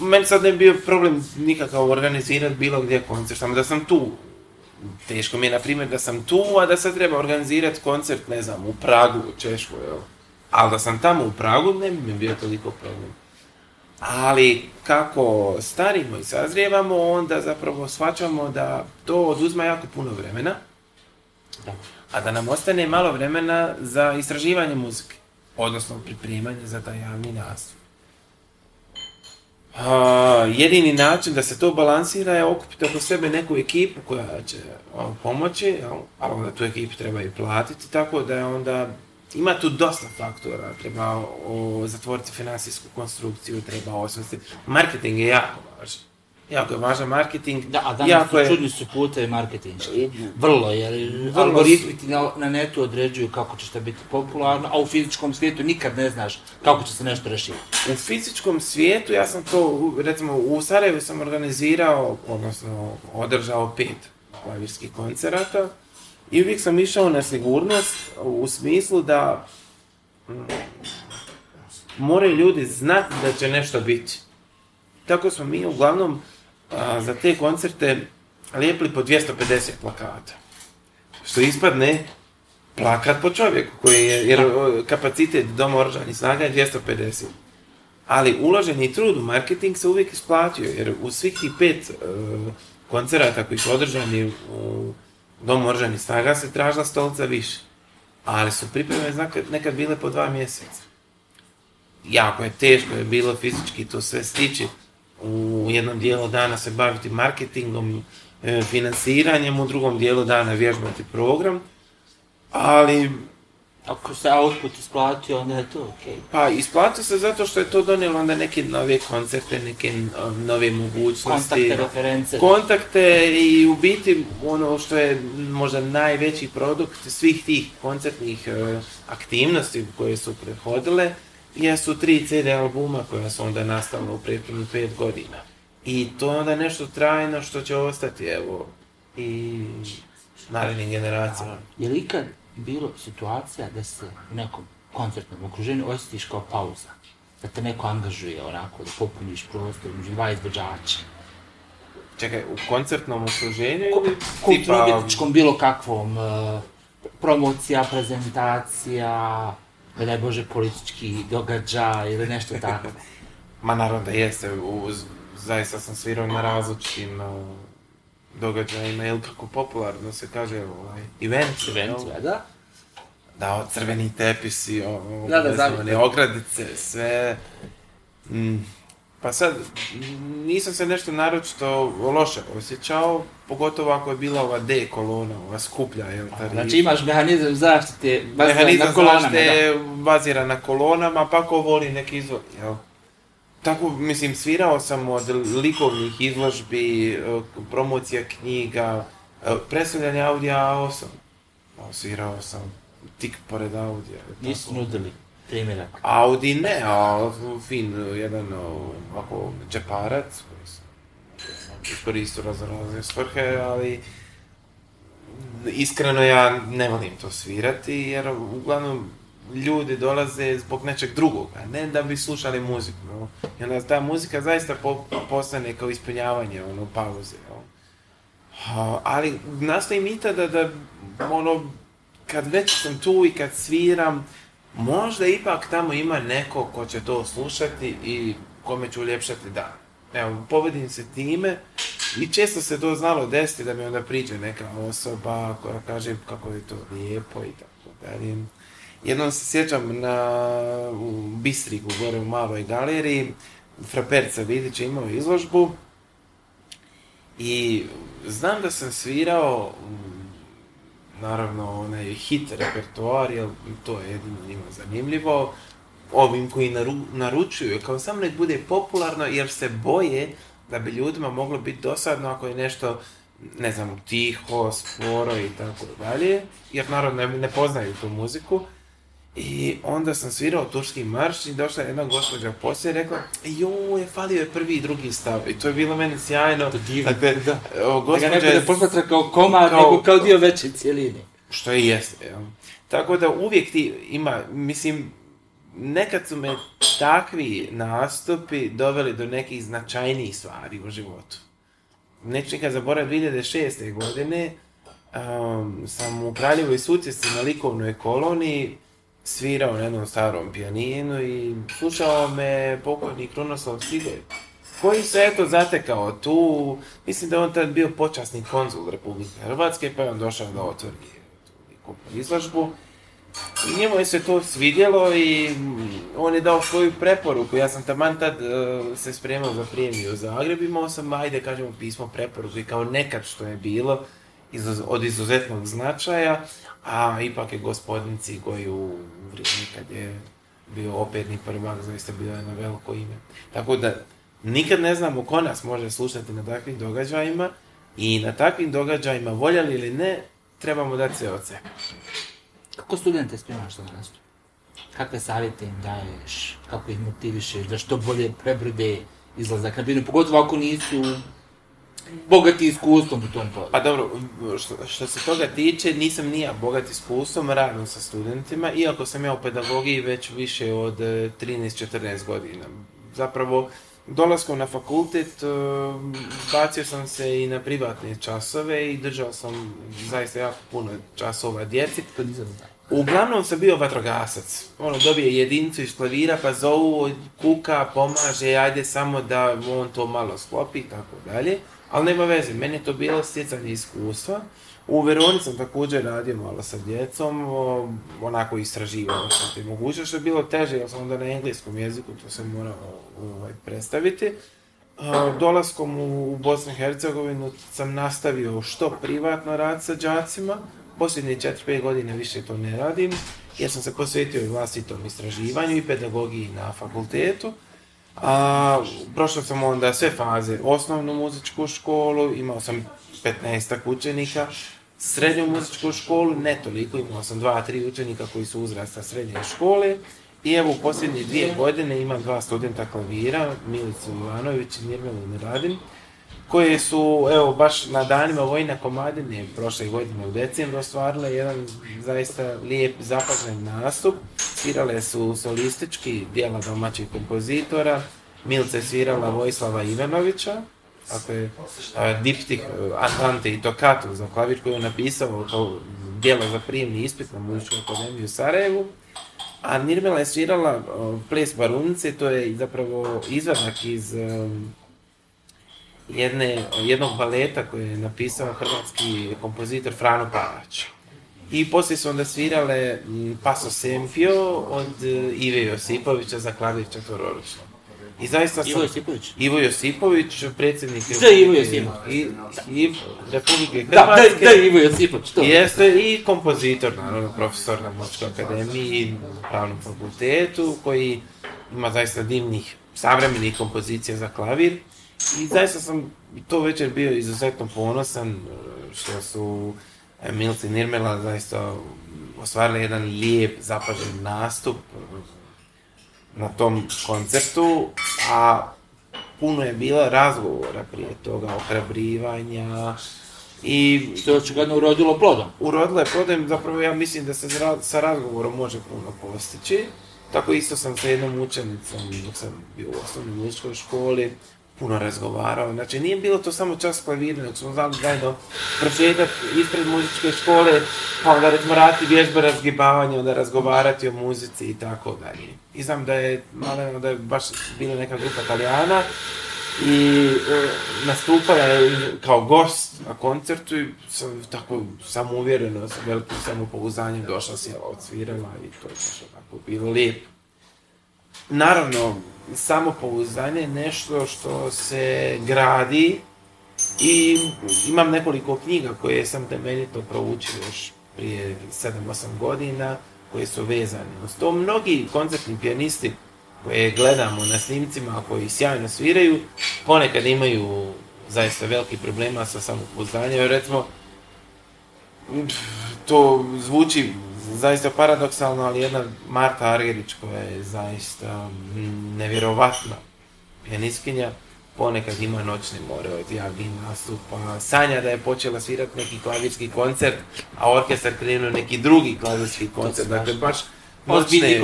Meni sad ne bi bio problem nikakav organizirati bilo gdje koncert, samo da sam tu. Teško mi je, na primjer, da sam tu, a da sad treba organizirati koncert, ne znam, u Pragu, u Češkoj, jel? Ali da sam tamo u Pragu, ne bi mi bio toliko problem ali kako starimo i sazrijevamo, onda zapravo shvaćamo da to oduzma jako puno vremena, a da nam ostane malo vremena za istraživanje muzike, odnosno pripremanje za taj javni nastup. jedini način da se to balansira je okupiti oko sebe neku ekipu koja će ono, pomoći, ali onda tu ekipu treba i platiti, tako da je onda ima tu dosta faktora, treba o, zatvoriti financijsku konstrukciju, treba osmisliti. Marketing je jako važan. Jako je važan marketing.
Da, a danas
jako
su, čudni su marketinški. Vrlo, jer algoritmi ti na, netu određuju kako će biti popularno, a u fizičkom svijetu nikad ne znaš kako će se nešto rešiti.
U fizičkom svijetu ja sam to, recimo u Sarajevu sam organizirao, odnosno održao pet klavirskih koncerata i uvijek sam išao na sigurnost u smislu da mm, moraju ljudi znati da će nešto biti. Tako smo mi uglavnom za te koncerte lijepili po 250 plakata. Što ispadne plakat po čovjeku, koji jer kapacitet doma oružanih snaga je 250. Ali uloženi trud u marketing se uvijek isplatio, jer u svih tih pet e, koncerata koji su održani u Dom oružanih snaga se tražila stolica više. Ali su pripreme nekad bile po dva mjeseca. Jako je teško je bilo fizički to sve stići. U jednom dijelu dana se baviti marketingom, e, financiranjem, u drugom dijelu dana vježbati program. Ali
ako se output isplatio, onda je to okej.
Pa isplatio se zato što je to donijelo onda neke nove koncerte, neke um, nove mogućnosti.
Kontakte, reference.
Kontakte i u biti ono što je možda najveći produkt svih tih koncertnih e, aktivnosti koje su prehodile jesu tri CD albuma koja su onda nastale u prethodnih pet godina. I to je onda nešto trajno što će ostati, evo, i narednim generacijama.
Je li ikad bilo situacija da se u nekom koncertnom okruženju osjetiš kao pauza. Da te neko angažuje onako, da popuniš prostor među dva izvođača.
Čekaj, u koncertnom okruženju
Ko, U bilo kakvom, e, promocija, prezentacija, ne daj Bože, politički događaj ili nešto tako.
Ma naravno da jeste, zaista sam svirao na različitim e, događajima, ili kako popularno se kaže, ovaj,
event.
Event,
da.
Da, crveni tepisi, o, da, da, ogradice, sve. Mm. Pa sad, nisam se nešto naročito loše osjećao, pogotovo ako je bila ova D kolona, ova skuplja, jel
ta Znači imaš mehanizam zaštite
baziran mehanizam na kolonama, zaštite baziran na kolonama, pa ko voli neki izvor, jel? Tako, mislim, svirao sam od likovnih izložbi, e, promocija knjiga, e, predstavljanje Audija A8. Svirao sam tik pored Audija.
Nisu nudili primjerak?
Audi ne, a fin, jedan e, ovako džeparac koji sam koristio razne svrhe, ali iskreno ja ne volim to svirati jer uglavnom ljudi dolaze zbog nečeg drugog, a ne da bi slušali muziku. No? I onda ta muzika zaista po, postane kao ispunjavanje ono, pauze. No? ali nastoji mita da, da ono, kad već sam tu i kad sviram, možda ipak tamo ima neko ko će to slušati i kome će uljepšati dan. Evo, povedim se time i često se to znalo desiti da mi onda priđe neka osoba koja kaže kako je to lijepo i tako dalje jednom se sjećam na, u Bistriku, gore u maloj galeriji, Fraperca Vidić je imao izložbu i znam da sam svirao naravno onaj hit repertoar, jer to je jedino njima zanimljivo, ovim koji naručuju, kao sam nek bude popularno jer se boje da bi ljudima moglo biti dosadno ako je nešto ne znam, tiho, sporo i tako dalje, jer naravno ne, ne poznaju tu muziku. I onda sam svirao turski marš i došla jedna gospođa poslije i rekla joj, falio je prvi i drugi stav. I to je bilo meni sjajno.
To divno. Dakle, da. gospođa... Da ga posmatra kao komar kao, nego kao dio veće cijeline.
Što i jeste, Tako da uvijek ti ima, mislim, nekad su me takvi nastupi doveli do nekih značajnijih stvari u životu. Neću nikad zaboraviti 2006. godine um, sam u Kraljevoj sucesti na likovnoj koloniji svirao na jednom starom pijaninu i slušao me pokojni Krunoslav Sigović koji se eto zatekao tu, mislim da je on tad bio počasni konzul Republike Hrvatske, pa je on došao da otvori tu izložbu. njemu je se to svidjelo i mm, on je dao svoju preporuku. Ja sam taman tad e, se spremao za premiju u Zagreb, imao sam, ajde kažemo, pismo preporuku i kao nekad što je bilo, od izuzetnog značaja, a ipak je gospodin Cigoj u vrijeme kad je bio opetni prvak, zaista bilo jedno veliko ime. Tako da nikad ne znamo ko nas može slušati na takvim događajima i na takvim događajima, voljeli ili ne, trebamo dati
sve
od sebe.
Kako studente spremaš za nas? Kakve savjete im daješ? Kako ih motiviše da što bolje prebrde izlazak na kabinu, Pogotovo ako nisu bogati iskustvom u tom
Pa dobro,
što,
što, se toga tiče, nisam nija bogat iskustvom, radim sa studentima, iako sam ja u pedagogiji već više od 13-14 e, godina. Zapravo, dolaskom na fakultet, e, bacio sam se i na privatne časove i držao sam zaista jako puno časova djeci. To nisam Uglavnom sam bio vatrogasac. Ono, dobije jedincu iz klavira, pa zovu, kuka, pomaže, ajde samo da on to malo sklopi i tako dalje. Ali nema veze, meni je to bilo stjecanje iskustva. U Veroni sam također radio malo sa djecom, onako istraživao sam te mogućnosti, što je bilo teže, jer sam onda na engleskom jeziku, to sam morao ovaj, predstaviti. Dolaskom u Bosnu i Hercegovinu sam nastavio što privatno rad sa đacima, posljednje 4-5 godine više to ne radim, jer sam se posvetio i vlastitom istraživanju i pedagogiji na fakultetu. A, prošao sam onda sve faze, osnovnu muzičku školu, imao sam 15 učenika, srednju muzičku školu, ne toliko, imao sam dva, tri učenika koji su uzrasta srednje škole. I evo u posljednje dvije godine imam dva studenta klavira, Milicu Ivanović i Mirmelu Miladin, koje su, evo, baš na danima Vojna Komadine prošle godine u decembru ostvarile jedan zaista lijep zapažen nastup. Svirale su solistički dijela domaćih kompozitora. Milce svirala Vojslava Ivanovića, ako je diptih e, Atlante i Tokatu za klavir koju je napisao kao za prijemni ispit na Muzičku akademiju u Sarajevu. A Nirmela je svirala ples barunice, to je zapravo izvadak iz e, jednog baleta koje je napisao hrvatski kompozitor Frano Pavić i poslije su onda svirale mm, Paso Sempio od e, Ive Josipovića za klavir četvororučno. I zaista sam... Ivo
Josipović?
Ivo Josipović, predsjednik...
I,
Republike
Hrvatske. Da, da, Ivo Josipović, Jeste
i kompozitor, naravno, profesor na Močkoj akademiji i pravnom fakultetu, koji ima zaista divnih savremenih kompozicija za klavir. I zaista sam to večer bio izuzetno ponosan e, što su Milci Nirmela zaista ostvarili jedan lijep zapažen nastup na tom koncertu, a puno je bilo razgovora prije toga, ohrabrivanja i... Što je
očigledno urodilo plodom.
Urodilo je plodom, zapravo ja mislim da se sa razgovorom može puno postići. Tako isto sam sa jednom učenicom, dok sam bio u osnovnoj muzičkoj školi, puno razgovarao. Znači, nije bilo to samo čas klavira, nego smo znali zajedno prosvjetati ispred muzičke škole, pa onda recimo rati vježbe razgibavanja, onda razgovarati o muzici i tako dalje. I znam da je, malo da je baš bila neka grupa Talijana i e, nastupala je kao gost na koncertu i sam tako samouvjereno, sa velikim samopouzanjem došla sjela, odsvirala i to je tako bilo lijepo. Naravno, samopouzdanje nešto što se gradi i imam nekoliko knjiga koje sam temeljito proučio još prije 7-8 godina koje su vezane. Uz to mnogi koncertni pijanisti koje gledamo na snimcima, koji sjajno sviraju, ponekad imaju zaista veliki problema sa samopouzdanjem, jer recimo to zvuči zaista paradoksalno, ali jedna Marta Argerić koja je zaista mm, nevjerovatna pjeniskinja ponekad ima noćni more od javnih nastupa, sanja da je počela svirati neki klavirski koncert, a orkestar krenuo neki drugi klavirski koncert, dakle baš
noćne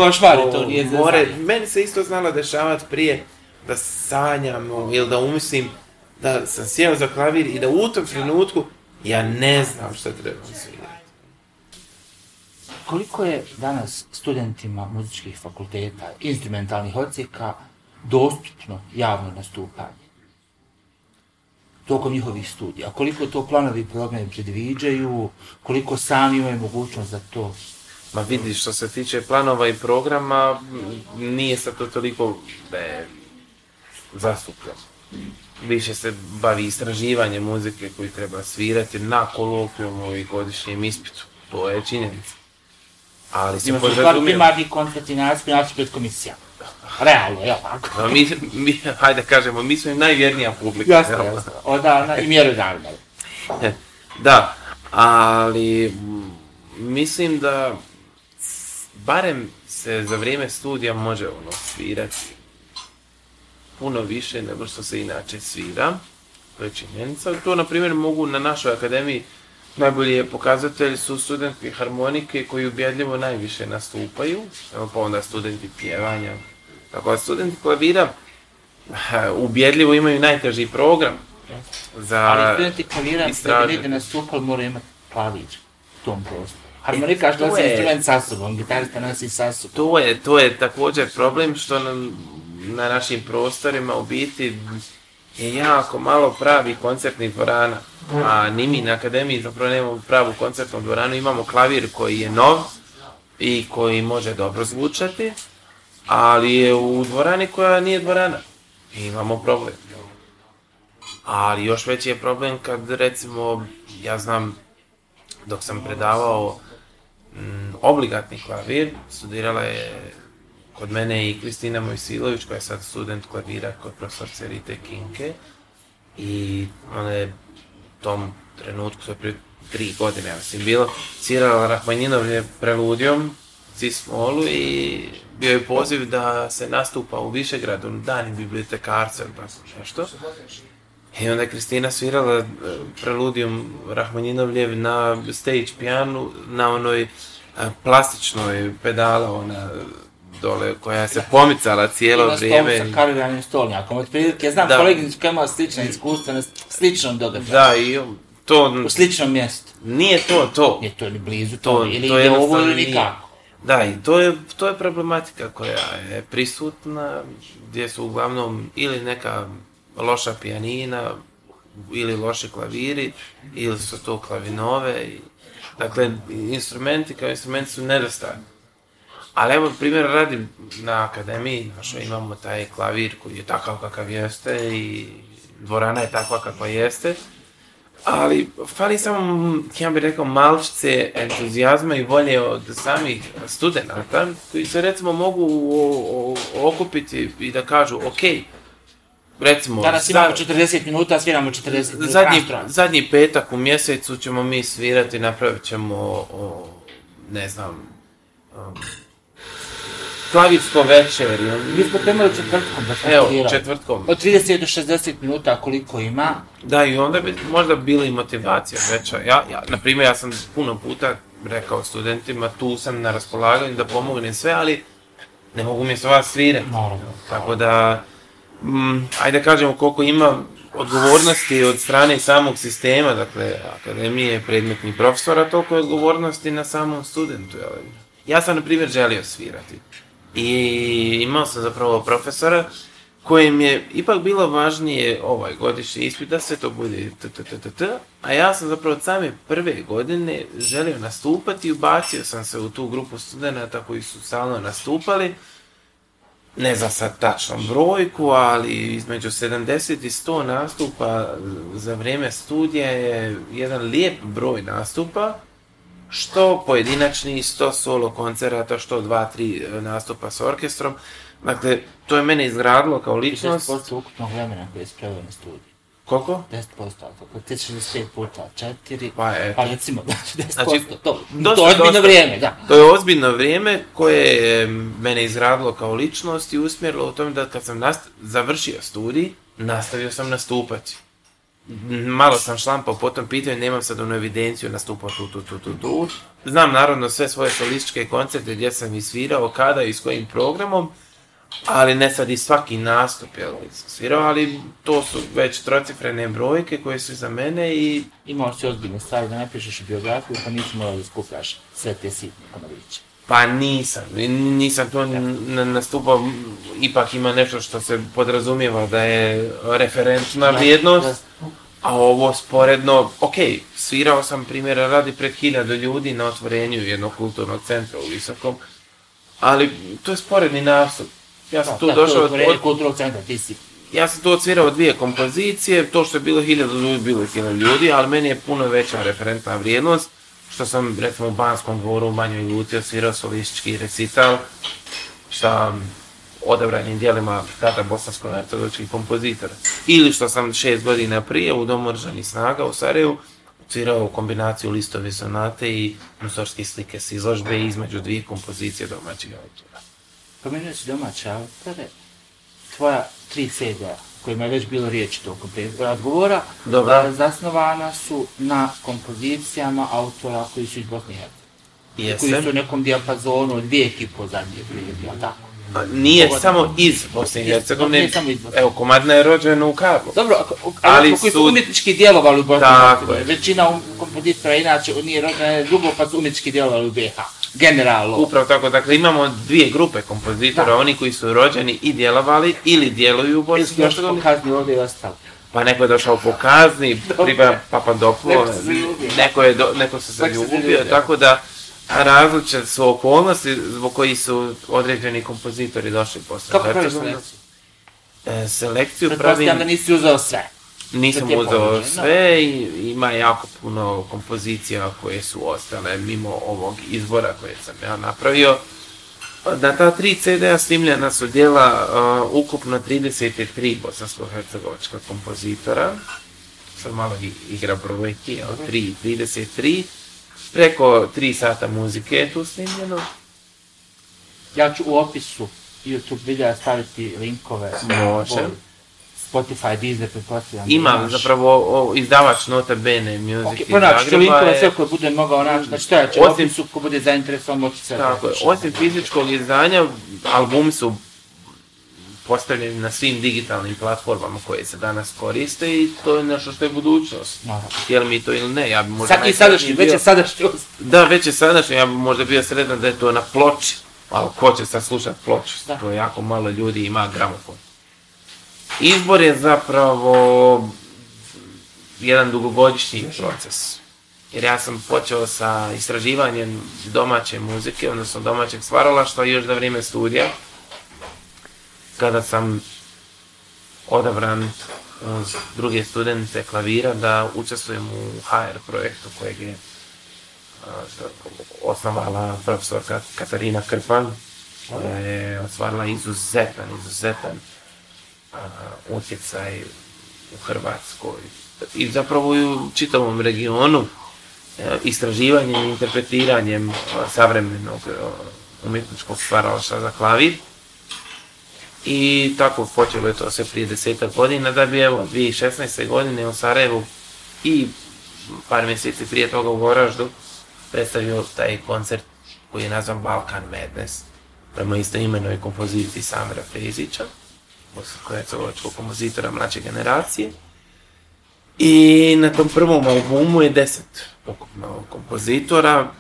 to more.
Meni se isto znalo dešavati prije da sanjam ili da umislim da sam sjeo za klavir i da u tom trenutku ja ne znam što treba svirati
koliko je danas studentima muzičkih fakulteta, instrumentalnih odsjeka, dostupno javno nastupanje tokom njihovih studija? Koliko to planovi programe predviđaju? Koliko sami imaju mogućnost za to?
Ma vidi, što se tiče planova i programa, nije sad to toliko zastupno. E, zastupljeno. Više se bavi istraživanje muzike koju treba svirati na kolokvijumu i godišnjem ispitu. To je činjenica.
Ali se podrazumijeva... primarni koncertinacijski način pred
komisija.
Realno, li tako? mi,
mi, hajde kažemo, mi smo im najvjernija publika.
Jasno, i jasno. Odavna i mjerodavna.
E, da, ali mm, mislim da barem se za vrijeme studija može ono svirati puno više nego što se inače svira. To je činjenica. To, na primjer, mogu na našoj akademiji Najbolji je pokazatelj su studenti harmonike koji ubjedljivo najviše nastupaju, pa onda studenti pjevanja. Tako da studenti klavira eh, ubjedljivo imaju najteži program. Za
Ali studenti klavira da bi negdje nastupali moraju imati klavir u tom prostoru. E, Harmonika, što nosi instrument sa sobom, gitarista nosi sa sobom.
To je, to je također problem što nam na našim prostorima u biti je jako malo pravi koncertnih dvorana a ni mi na akademiji zapravo nemamo pravu koncertnu dvoranu, imamo klavir koji je nov i koji može dobro zvučati, ali je u dvorani koja nije dvorana. I imamo problem. Ali još veći je problem kad recimo, ja znam, dok sam predavao mm, obligatni klavir, studirala je kod mene i Kristina Mojsilović koja je sad student klavira kod profesorce Rite Kinke i ona je tom trenutku, to je prije tri godine, ja mislim, bilo. svirala Rahmanjinov je preludijom Cismolu i bio je poziv da se nastupa u Višegradu, dani bibliotekarca ili tako nešto. I onda je Kristina svirala e, preludijom Rahmanjinovljev na stage pijanu, na onoj e, plastičnoj pedala, ona dole koja se pomicala cijelo vrijeme. Ima
sa stolnjakom, otprilike znam kolegi koja ima slična iskustva na sličnom događaju.
Da, i to...
U sličnom mjestu.
Nije to to.
to blizu to, to je ovo nikako.
Da, i to je, to je problematika koja je prisutna, gdje su uglavnom ili neka loša pijanina, ili loši klaviri, ili su to klavinove. Dakle, instrumenti kao instrumenti su nedostatni. Ali evo, primjer radim na akademiji našo, imamo taj klavir koji je takav kakav jeste i dvorana je takva kakva jeste. Ali fali samo, ja bih rekao, malčice entuzijazma i volje od samih studenta koji se recimo mogu okupiti i da kažu, ok, recimo...
Danas imamo 40 minuta, sviramo 40
minuta. Zadnji, petak u mjesecu ćemo mi svirati, napravit ćemo, ne znam, um, Klavirsko večer.
Mi smo to četvrtkom
da Evo, četvrtkom.
Od 30 do 60 minuta koliko ima.
Da, i onda bi možda i motivacija veća. Ja, ja, na primjer, ja sam puno puta rekao studentima, tu sam na raspolaganju da pomognem sve, ali ne mogu se vas svirati. Tako da, mm, ajde kažemo koliko ima odgovornosti od strane samog sistema, dakle, akademije, predmetnih profesora, toliko je odgovornosti na samom studentu. Ja sam, na primjer, želio svirati. I imao sam zapravo profesora kojem je ipak bilo važnije ovaj godišnji ispit da sve to bude t, t, t, t, a ja sam zapravo od same prve godine želio nastupati i ubacio sam se u tu grupu studenta koji su stalno nastupali ne za sad tačnom brojku, ali između 70 i 100 nastupa za vrijeme studija je jedan lijep broj nastupa što pojedinačni, sto solo koncerata, što dva, tri e, nastupa s orkestrom. Dakle, to je mene izgradilo kao ličnost.
10% ukupnog vremena koje je spravio na studiju. Koliko? 10%, koliko ti sve puta četiri, pa, pa recimo, 10%, znači, to, to je ozbiljno vrijeme,
da. To je ozbiljno vrijeme koje je mene izgradilo kao ličnost i usmjerilo u tome da kad sam nast završio studij, nastavio sam nastupati malo sam šlampao po tom pitanju, nemam sad onu evidenciju, nastupao tu, tu, tu, tu, tu. Znam naravno sve svoje solističke koncerte gdje sam i svirao, kada i s kojim programom, ali ne sad i svaki nastup, je sam svirao, ali to su već trocifrene brojke koje su za mene i...
Imao si ozbiljne stvari da pišeš biografiju, pa nisi morao da skupljaš sve te sitne konoviće.
Pa nisam, nisam to nastupao, ipak ima nešto što se podrazumijeva da je referentna vrijednost, a ovo sporedno, ok, svirao sam primjera radi pred hiljadu ljudi na otvorenju jednog kulturnog centra u Visokom, ali to je sporedni nastup. Ja sam
tu došao
od, kulturnog
centra, ti si.
Ja sam tu odsvirao dvije kompozicije, to što je bilo hiljadu ljudi, bilo je hiljadu ljudi, ali meni je puno veća referentna vrijednost što sam recimo u Banskom dvoru u Banjoj Lutio svirao solistički recital sa odabranim dijelima tada bosansko-hercegovičkih kompozitora. Ili što sam šest godina prije u Domu snaga u Sarajevu svirao kombinaciju listove sonate i musorske slike s izložbe između dvije kompozicije domaćih autora. Pomenuo si domaće autore,
tvoja tri cd kojima je već bilo riječi tokom razgovora, zasnovana su na kompozicijama autora koji su iz Bosne i Koji su u nekom dijapazonu od vijek i pol zadnje prilike, tako?
Pa nije samo iz Bosne i Hercegovine, evo Komadna je rođena u Karlu.
Dobro, ako, ali koji su umjetnički djelovali u Bosni i Hercegovini, većina um- kompozitora inače nije rođena dugo pa su umjetnički djelovali u BiH, generalno.
Upravo tako, dakle imamo dvije grupe kompozitora, oni koji su rođeni i djelovali ili djeluju u Bosni
i Hercegovini. Kazni ovdje i ostali.
Pa neko je došao po kazni, priba Papadopulo, neko, neko, neko se zaljubio, tako da različite su okolnosti zbog kojih su određeni kompozitori došli posle. Kako
praviš e, selekciju?
selekciju pravim... da
nisi uzeo sve.
Nisam uzeo sve i ima jako puno kompozicija koje su ostale mimo ovog izbora koje sam ja napravio. Na ta tri CD-a snimljena su dijela e, ukupno 33 bosansko-hercegovačka kompozitora. Sad malo igra brojki, ali 3 mhm. 33. Preko tri sata muzike je tu snimljeno.
Ja ću u opisu YouTube videa staviti linkove.
Može.
Spotify, Deezer, pretpostavljam.
Imam zapravo izdavač Nota Bene Music okay, iz
Zagreba. linkove sve koje bude mogao naći, znači to ja ću osim, opisu ko bude zainteresovan moći sve. Tako
je, osim fizičkog izdanja, albumi su postavljeni na svim digitalnim platformama koje se danas koriste i to je nešto što je budućnost. Jel mi to ili ne, ja bi
možda... Sad sadašnji, već je sadašnjost.
Da, već je sadašnji, ja bi možda bio sretan da je to na ploči. Ali ko će sad slušat ploču? Da. To jako malo ljudi ima gramofon. Izbor je zapravo jedan dugogodišnji proces. Jer ja sam počeo sa istraživanjem domaće muzike, odnosno domaćeg stvaralaštva još za vrijeme studija kada sam odabran uz e, druge studente klavira da učestvujem u HR projektu kojeg je e, osnovala profesorka Katarina Krpan koja je ostvarila izuzetan, izuzetan e, utjecaj u Hrvatskoj i zapravo i u čitavom regionu istraživanjem i interpretiranjem savremenog umjetničkog stvaralaštva za klavir i tako počelo je to sve prije desetak godina da bi evo 2016. godine u Sarajevu i par mjeseci prije toga u Goraždu predstavio taj koncert koji je nazvan Balkan Madness prema isto imenoj kompoziciji Samira je bosansko kompozitora mlađe generacije i na tom prvom albumu je deset ukupno kompozitora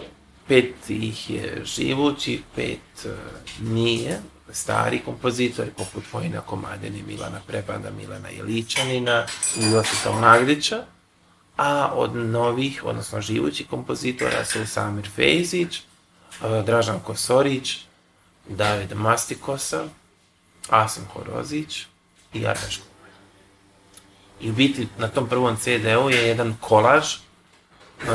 pet ih je živući, pet e, nije stari kompozitori poput Vojna Komadini, Milana prepanda Milana i Josipa Magdića, a od novih, odnosno živućih kompozitora su Samir Fejzić, e, Dražan Kosorić, David Mastikosa, Asim Horozić i Ardaš I u biti na tom prvom CD-u je jedan kolaž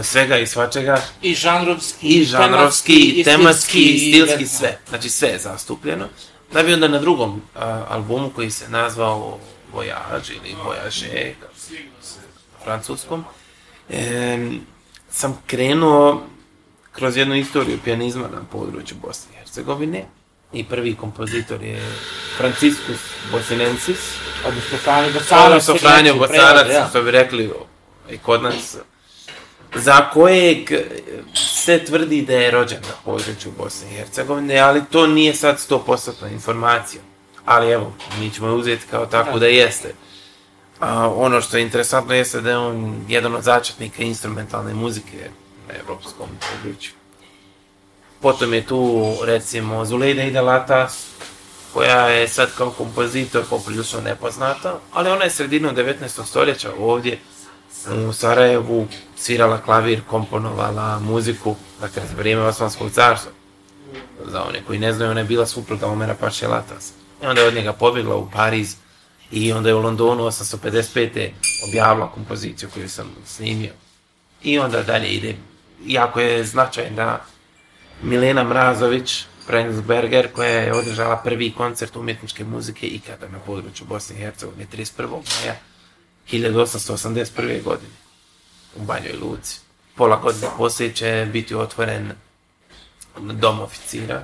svega i svačega.
I žanrovski,
i, žanrovski, i tematski, stilski, sve. Znači sve je zastupljeno. Da bi onda na drugom albumu koji se nazvao Voyage ili Voyage, francuskom, sam krenuo kroz jednu istoriju pijanizma na području Bosne i Hercegovine. I prvi kompozitor je Franciscus Bosinensis.
Odnosno Franjo
Odnosno što bi rekli i ovaj, kod nas za kojeg se tvrdi da je rođen na području Bosne i Hercegovine, ali to nije sad 100% informacija. Ali evo, mi ćemo je uzeti kao tako da jeste. A, ono što je interesantno jeste da je on jedan od začetnika instrumentalne muzike na evropskom području. Potom je tu recimo Zulejda Idelata, koja je sad kao kompozitor poprilično nepoznata, ali ona je sredinom 19. stoljeća ovdje u Sarajevu svirala klavir, komponovala muziku, dakle za vrijeme Osmanskog carstva. Za one koji ne znaju, ona je bila supruga Omera Pašelatas. I onda je od njega pobjegla u Pariz i onda je u Londonu 855. objavila kompoziciju koju sam snimio. I onda dalje ide, jako je da Milena Mrazović, Prenzberger, koja je održala prvi koncert umjetničke muzike ikada na području Bosne i Hercegovine 31. maja 1881. godine u Banjoj Luci. Pola godine poslije će biti otvoren dom oficira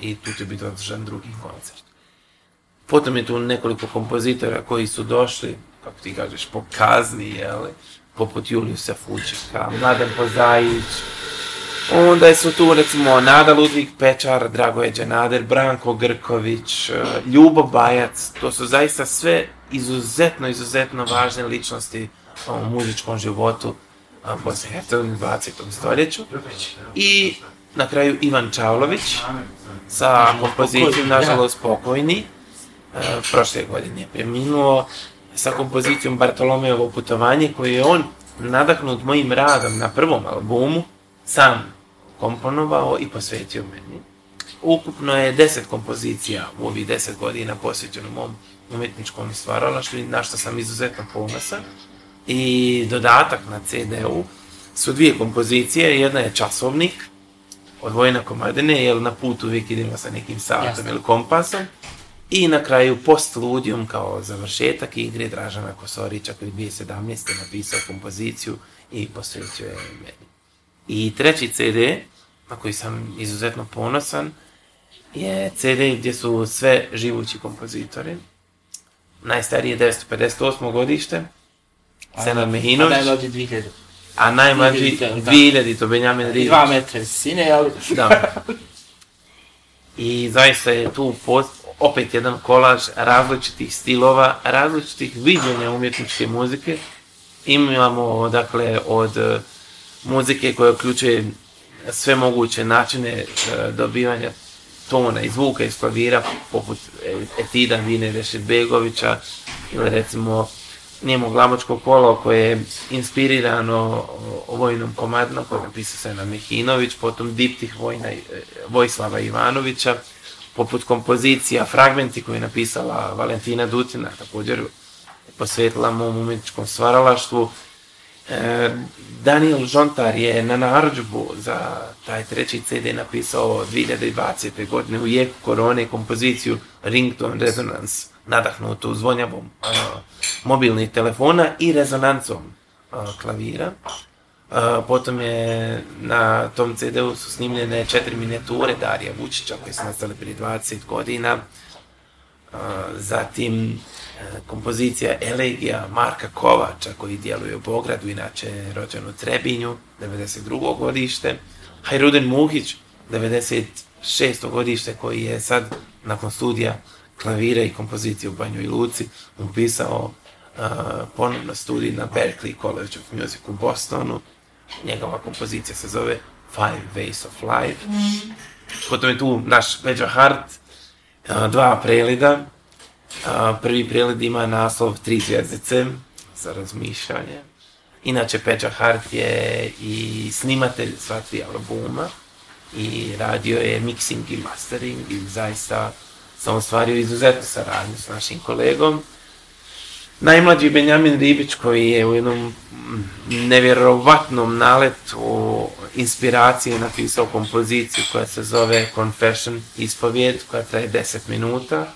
i tu će biti održan drugi koncert. Potom je tu nekoliko kompozitora koji su došli, kako ti kažeš, po kazni, jeli, poput Juliusa Fučeka, Mladen Pozajić, Onda su tu recimo Nada Ludvig Pečar, Dragoje Branko Grković, e, Ljubo Bajac, to su zaista sve izuzetno, izuzetno važne ličnosti u muzičkom životu Bosne i u 20. stoljeću. I na kraju Ivan Čavlović sa kompozicijom, nažalost, pokojni. E, prošle godine je preminuo sa kompozicijom Bartolomeovo putovanje koji je on nadahnut mojim radom na prvom albumu sam komponovao i posvetio meni. Ukupno je deset kompozicija u ovih deset godina posvećeno mom umjetničkom stvaralaštvu, na što sam izuzetno ponosan. I dodatak na CD-u su dvije kompozicije, jedna je časovnik, od Vojna Komadine, jer na put uvijek idemo sa nekim satom ili kompasom. I na kraju post ludijom kao završetak igre Dražana Kosorića koji 2017. napisao kompoziciju i posvećuje meni. I treći CD, na koji sam izuzetno ponosan, je CD gdje su sve živući kompozitori. Najstariji je 1958. godište, Senad Mehinović. A najmlađi 2000.
A
najmlađi 2000, to
Benjamin Rivić. Dva metra sine, ali...
da. I zaista je tu opet jedan kolaž različitih stilova, različitih viđenja umjetničke muzike. Imamo, dakle, od muzike koja uključuje sve moguće načine e, dobivanja tona i zvuka iz klavira, poput e, Etida Vine Begovića ili recimo njemu glamočko kolo koje je inspirirano vojnom komadnom koje je napisao Sena Mehinović, potom diptih vojna, e, Vojslava Ivanovića, poput kompozicija Fragmenti koje je napisala Valentina Dutina, također posvetila mom umjetničkom stvaralaštvu, E, Daniel Žontar je na narudžbu za taj treći CD napisao 2020. godine u jeku korone kompoziciju Ringtone Resonance, nadahnutu zvonjavom e, mobilnih telefona i rezonancom e, klavira. potom je na tom CD-u su snimljene četiri miniature Darija Vučića koje su nastale prije 20 godina. Zatim E, kompozicija Elegija Marka Kovača koji djeluje u Bogradu, inače rođen u Trebinju, 92. godište. Hajrudin Muhić, 96. godište koji je sad nakon studija klavira i kompozicije u Banju i Luci upisao e, ponovno studij na Berklee College of Music u Bostonu. Njegova kompozicija se zove Five Ways of Life. Potom je tu naš Major Hart, e, dva prelida, a, prvi prijed ima naslov Tri zvijezdice za razmišljanje. Inače, Peđa Hart je i snimatelj sva tri albuma i radio je mixing i mastering i zaista sam ostvario izuzetnu saradnju s našim kolegom. Najmlađi Benjamin Ribić koji je u jednom nevjerovatnom naletu inspiracije napisao kompoziciju koja se zove Confession, ispovijed, koja traje 10 minuta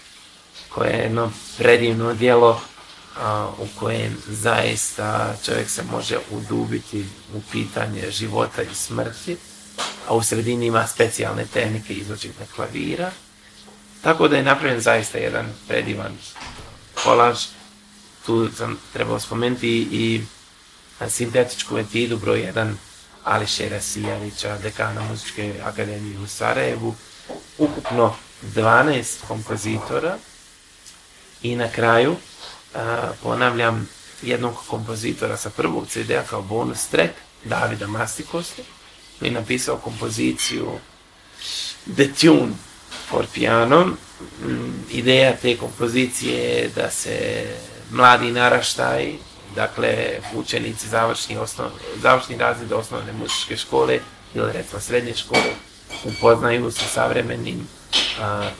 koje je jedno predivno djelo u kojem zaista čovjek se može udubiti u pitanje života i smrti, a u sredini ima specijalne tehnike izvođenja klavira. Tako da je napravljen zaista jedan predivan kolaž. Tu sam trebao spomenuti i sintetičku etidu broj 1 Ališera Sijavića, dekana Muzičke akademije u Sarajevu. Ukupno 12 kompozitora i na kraju, ponavljam jednog kompozitora sa prvog CD-a kao bonus track, Davida Mastikosti, koji je napisao kompoziciju The Tune for piano. Mm, ideja te kompozicije je da se mladi naraštaj, dakle učenici završni, osnov, završni osnovne muzičke škole ili recimo srednje škole upoznaju sa savremenim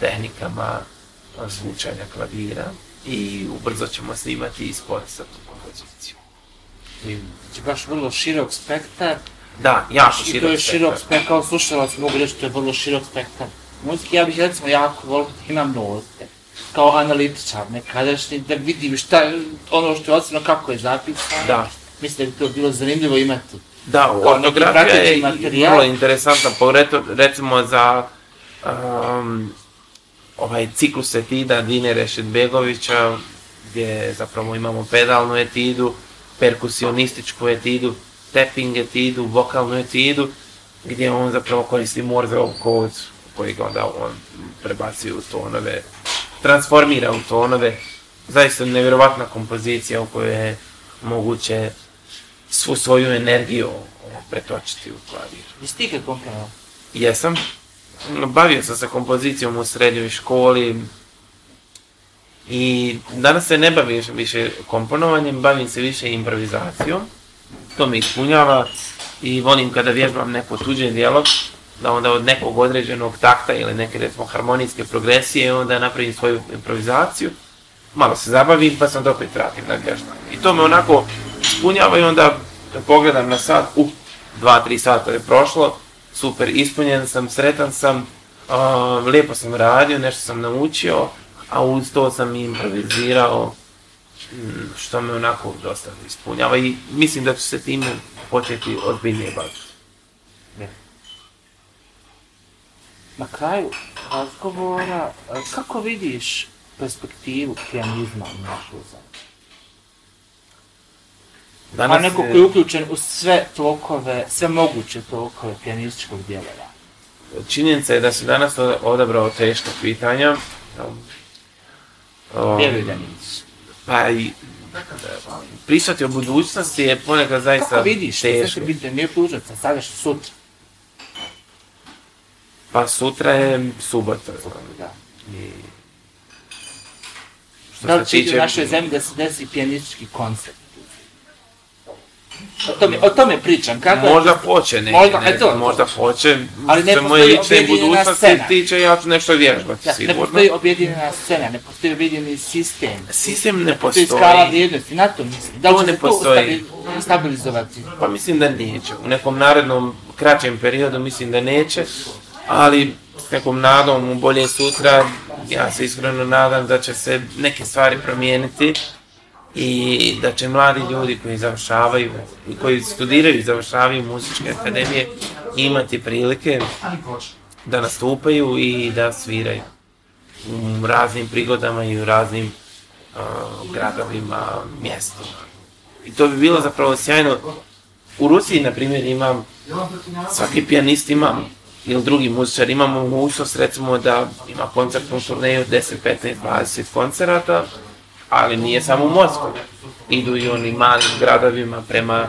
tehnikama zvučanja klavira i ubrzo ćemo snimati i koncertnu kompoziciju.
Znači, baš vrlo širok spektar.
Da, jako širok spektar. I to je širok
spektar, kao kao sam mogu reći, to je vrlo širok spektar. Muzika, ja bih recimo jako volio da imam note, kao analitičar nekadašnji, da vidim šta, ono što je ocjeno, kako je zapisano.
Da.
Mislim da bi to bilo zanimljivo imati.
Da, ortografija je vrlo interesantna, recimo za um, ovaj ciklus etida Dine Rešetbegovića gdje zapravo imamo pedalnu etidu, perkusionističku etidu, tapping etidu, vokalnu etidu gdje on zapravo koristi Morzeov kod koji ga onda on prebaci u tonove, transformira u tonove. Zaista nevjerovatna kompozicija u kojoj je moguće svu svoju energiju ovaj, pretočiti u klavir.
Jesi ti
Jesam bavio sam se kompozicijom u srednjoj školi i danas se ne bavim više komponovanjem, bavim se više improvizacijom. To me ispunjava i volim kada vježbam neko tuđe djelo, da onda od nekog određenog takta ili neke recimo harmonijske progresije onda napravim svoju improvizaciju. Malo se zabavim pa sam opet vratim na vježbanje. I to me onako ispunjava i onda pogledam na sat, u, uh, dva, tri sata je prošlo, super, ispunjen sam, sretan sam, um, lijepo sam radio, nešto sam naučio, a uz to sam i improvizirao, mm, što me onako dosta ispunjava i mislim da ću se time početi ozbiljnije baviti.
Na kraju razgovora, e, kako vidiš perspektivu pijanizma u našoj Danas neko koji je uključen u sve tokove, sve moguće tokove pijanističkog djelovanja.
Činjenica je da se danas odabrao teška pitanja.
Um,
pa i prisati o budućnosti je ponekad zaista Kako
vidiš,
teško.
Kako vidiš, nije budućnost, sad sutra.
Pa sutra je subota. Da.
I... Što da li će u našoj zemlji da se desi pijanistički koncert? O tome, o tome pričam, kako
Možda hoće, možda, ne, e, to, možda hoće, ali ne moje lične budućnosti tiče, ja ću nešto vježbati, ja, sigurno.
Ne postoji objedinjena scena, ne postoji objedinjeni sistem.
Sistem ne postoji. Ne
postoji skala vrijednosti, na to mislim.
Da li će ne se postoji. to
stabilizovati?
Pa mislim da neće, u nekom narednom, kraćem periodu mislim da neće, ali s nekom nadom u bolje sutra, ja se iskreno nadam da će se neke stvari promijeniti i da će mladi ljudi koji završavaju i koji studiraju i završavaju muzičke akademije imati prilike da nastupaju i da sviraju u raznim prigodama i u raznim uh, gradovima, mjestima. I to bi bilo zapravo sjajno. U Rusiji, na primjer, imam svaki pijanist ima ili drugi muzičar imamo mogućnost recimo da ima koncertnu turneju 10, 15, 20 koncerata ali nije samo u Moskvu. Idu i oni malim gradovima prema e,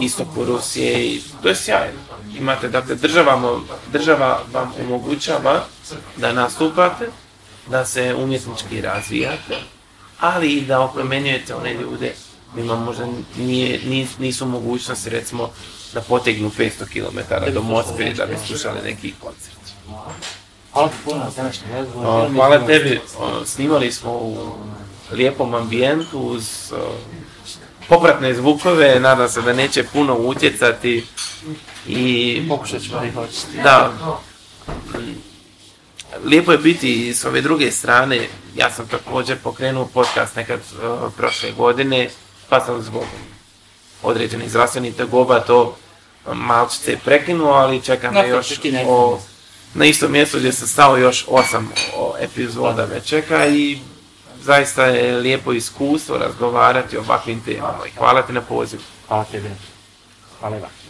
istoku Rusije i to je sjajno. Imate, dakle, država, država vam omogućava da nastupate, da se umjetnički razvijate, ali i da oplemenjujete one ljude kojima možda nisu mogućnosti, recimo, da potegnu 500 km do Moskve da bi slušali neki koncert. Hvala ti
puno današnji
razgovor. Hvala tebi, snimali smo u lijepom ambijentu uz popratne zvukove, nadam se da neće puno utjecati i...
Pokušat ćemo prihvaćati.
Da. Lijepo je biti i s ove druge strane, ja sam također pokrenuo podcast nekad prošle godine, pa sam zbog određenih zdravstvenih tegoba to malčice prekinuo, ali čekam još o, na istom mjestu gdje sam stao još osam epizoda već čeka i zaista je lijepo iskustvo razgovarati o ovakvim temama hvala ti na pozivu. Hvala tebi.
Hvala